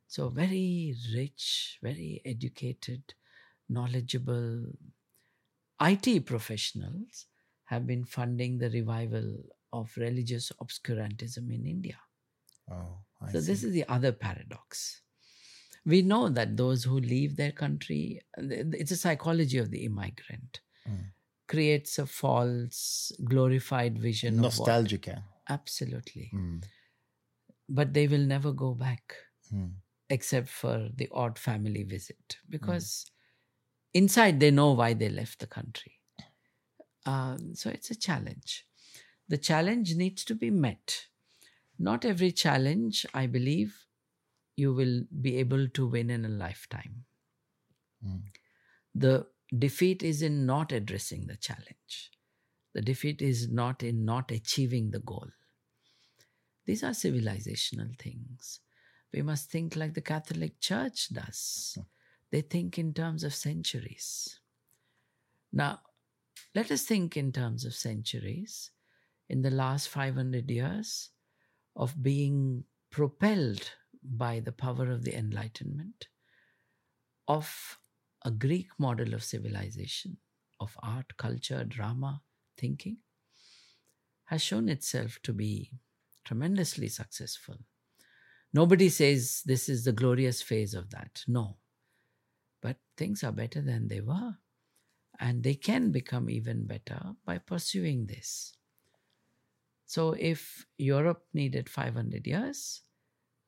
So, very rich, very educated, knowledgeable IT professionals have been funding the revival of religious obscurantism in India. Oh, I So, see. this is the other paradox. We know that those who leave their country, it's a psychology of the immigrant, Mm. creates a false, glorified vision of what. Absolutely. Mm. But they will never go back Mm. except for the odd family visit because inside they know why they left the country. Um, so it's a challenge. The challenge needs to be met. Not every challenge, I believe, you will be able to win in a lifetime. Mm. The defeat is in not addressing the challenge. The defeat is not in not achieving the goal. These are civilizational things. We must think like the Catholic Church does. They think in terms of centuries. Now, let us think in terms of centuries. In the last 500 years of being propelled by the power of the Enlightenment, of a Greek model of civilization, of art, culture, drama, thinking, has shown itself to be tremendously successful. Nobody says this is the glorious phase of that. No. But things are better than they were. And they can become even better by pursuing this. So if Europe needed 500 years,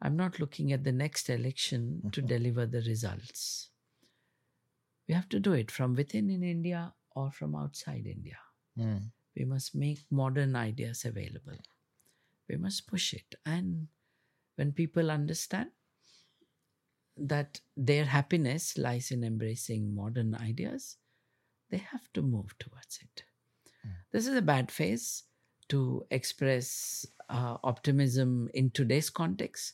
I'm not looking at the next election to deliver the results. We have to do it from within in India or from outside India. Mm. We must make modern ideas available. We must push it. And when people understand that their happiness lies in embracing modern ideas, they have to move towards it. This is a bad phase. to express uh, optimism in today's context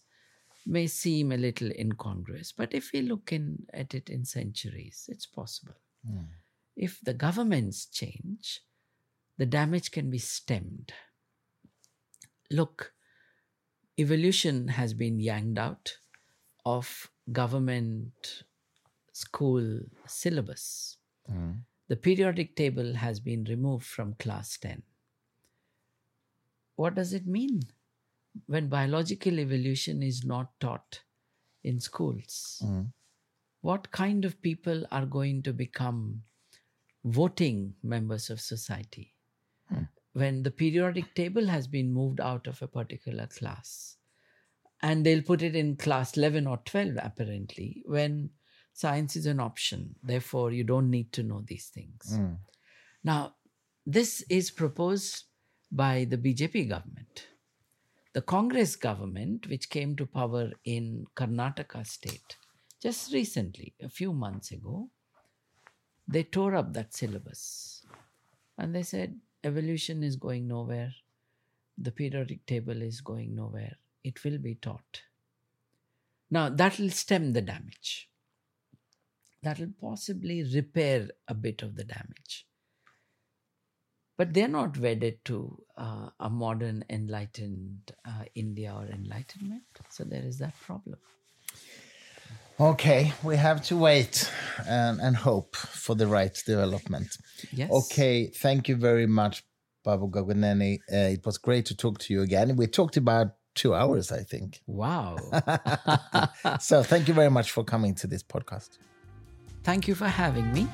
may seem a little incongruous. But if we look in, at it in centuries, it's possible. Mm. If the governments change, the damage can be stemmed. Look, evolution has been yanked out of government school syllabus. Mm. The periodic table has been removed from class 10. What does it mean when biological evolution is not taught in schools? Mm. What kind of people are going to become voting members of society? Mm. When the periodic table has been moved out of a particular class, and they'll put it in class 11 or 12 apparently when science is an option therefore you don't need to know these things mm. now this is proposed by the bjp government the congress government which came to power in karnataka state just recently a few months ago they tore up that syllabus and they said evolution is going nowhere the periodic table is going nowhere it will be taught. Now, that will stem the damage. That will possibly repair a bit of the damage. But they're not wedded to uh, a modern enlightened uh, India or enlightenment. So there is that problem. Okay, we have to wait and, and hope for the right development. Yes. Okay, thank you very much, Babu Gogineni. Uh, it was great to talk to you again. We talked about two hours, I think. Wow. so thank you very much for coming to this podcast. Thank you for having me.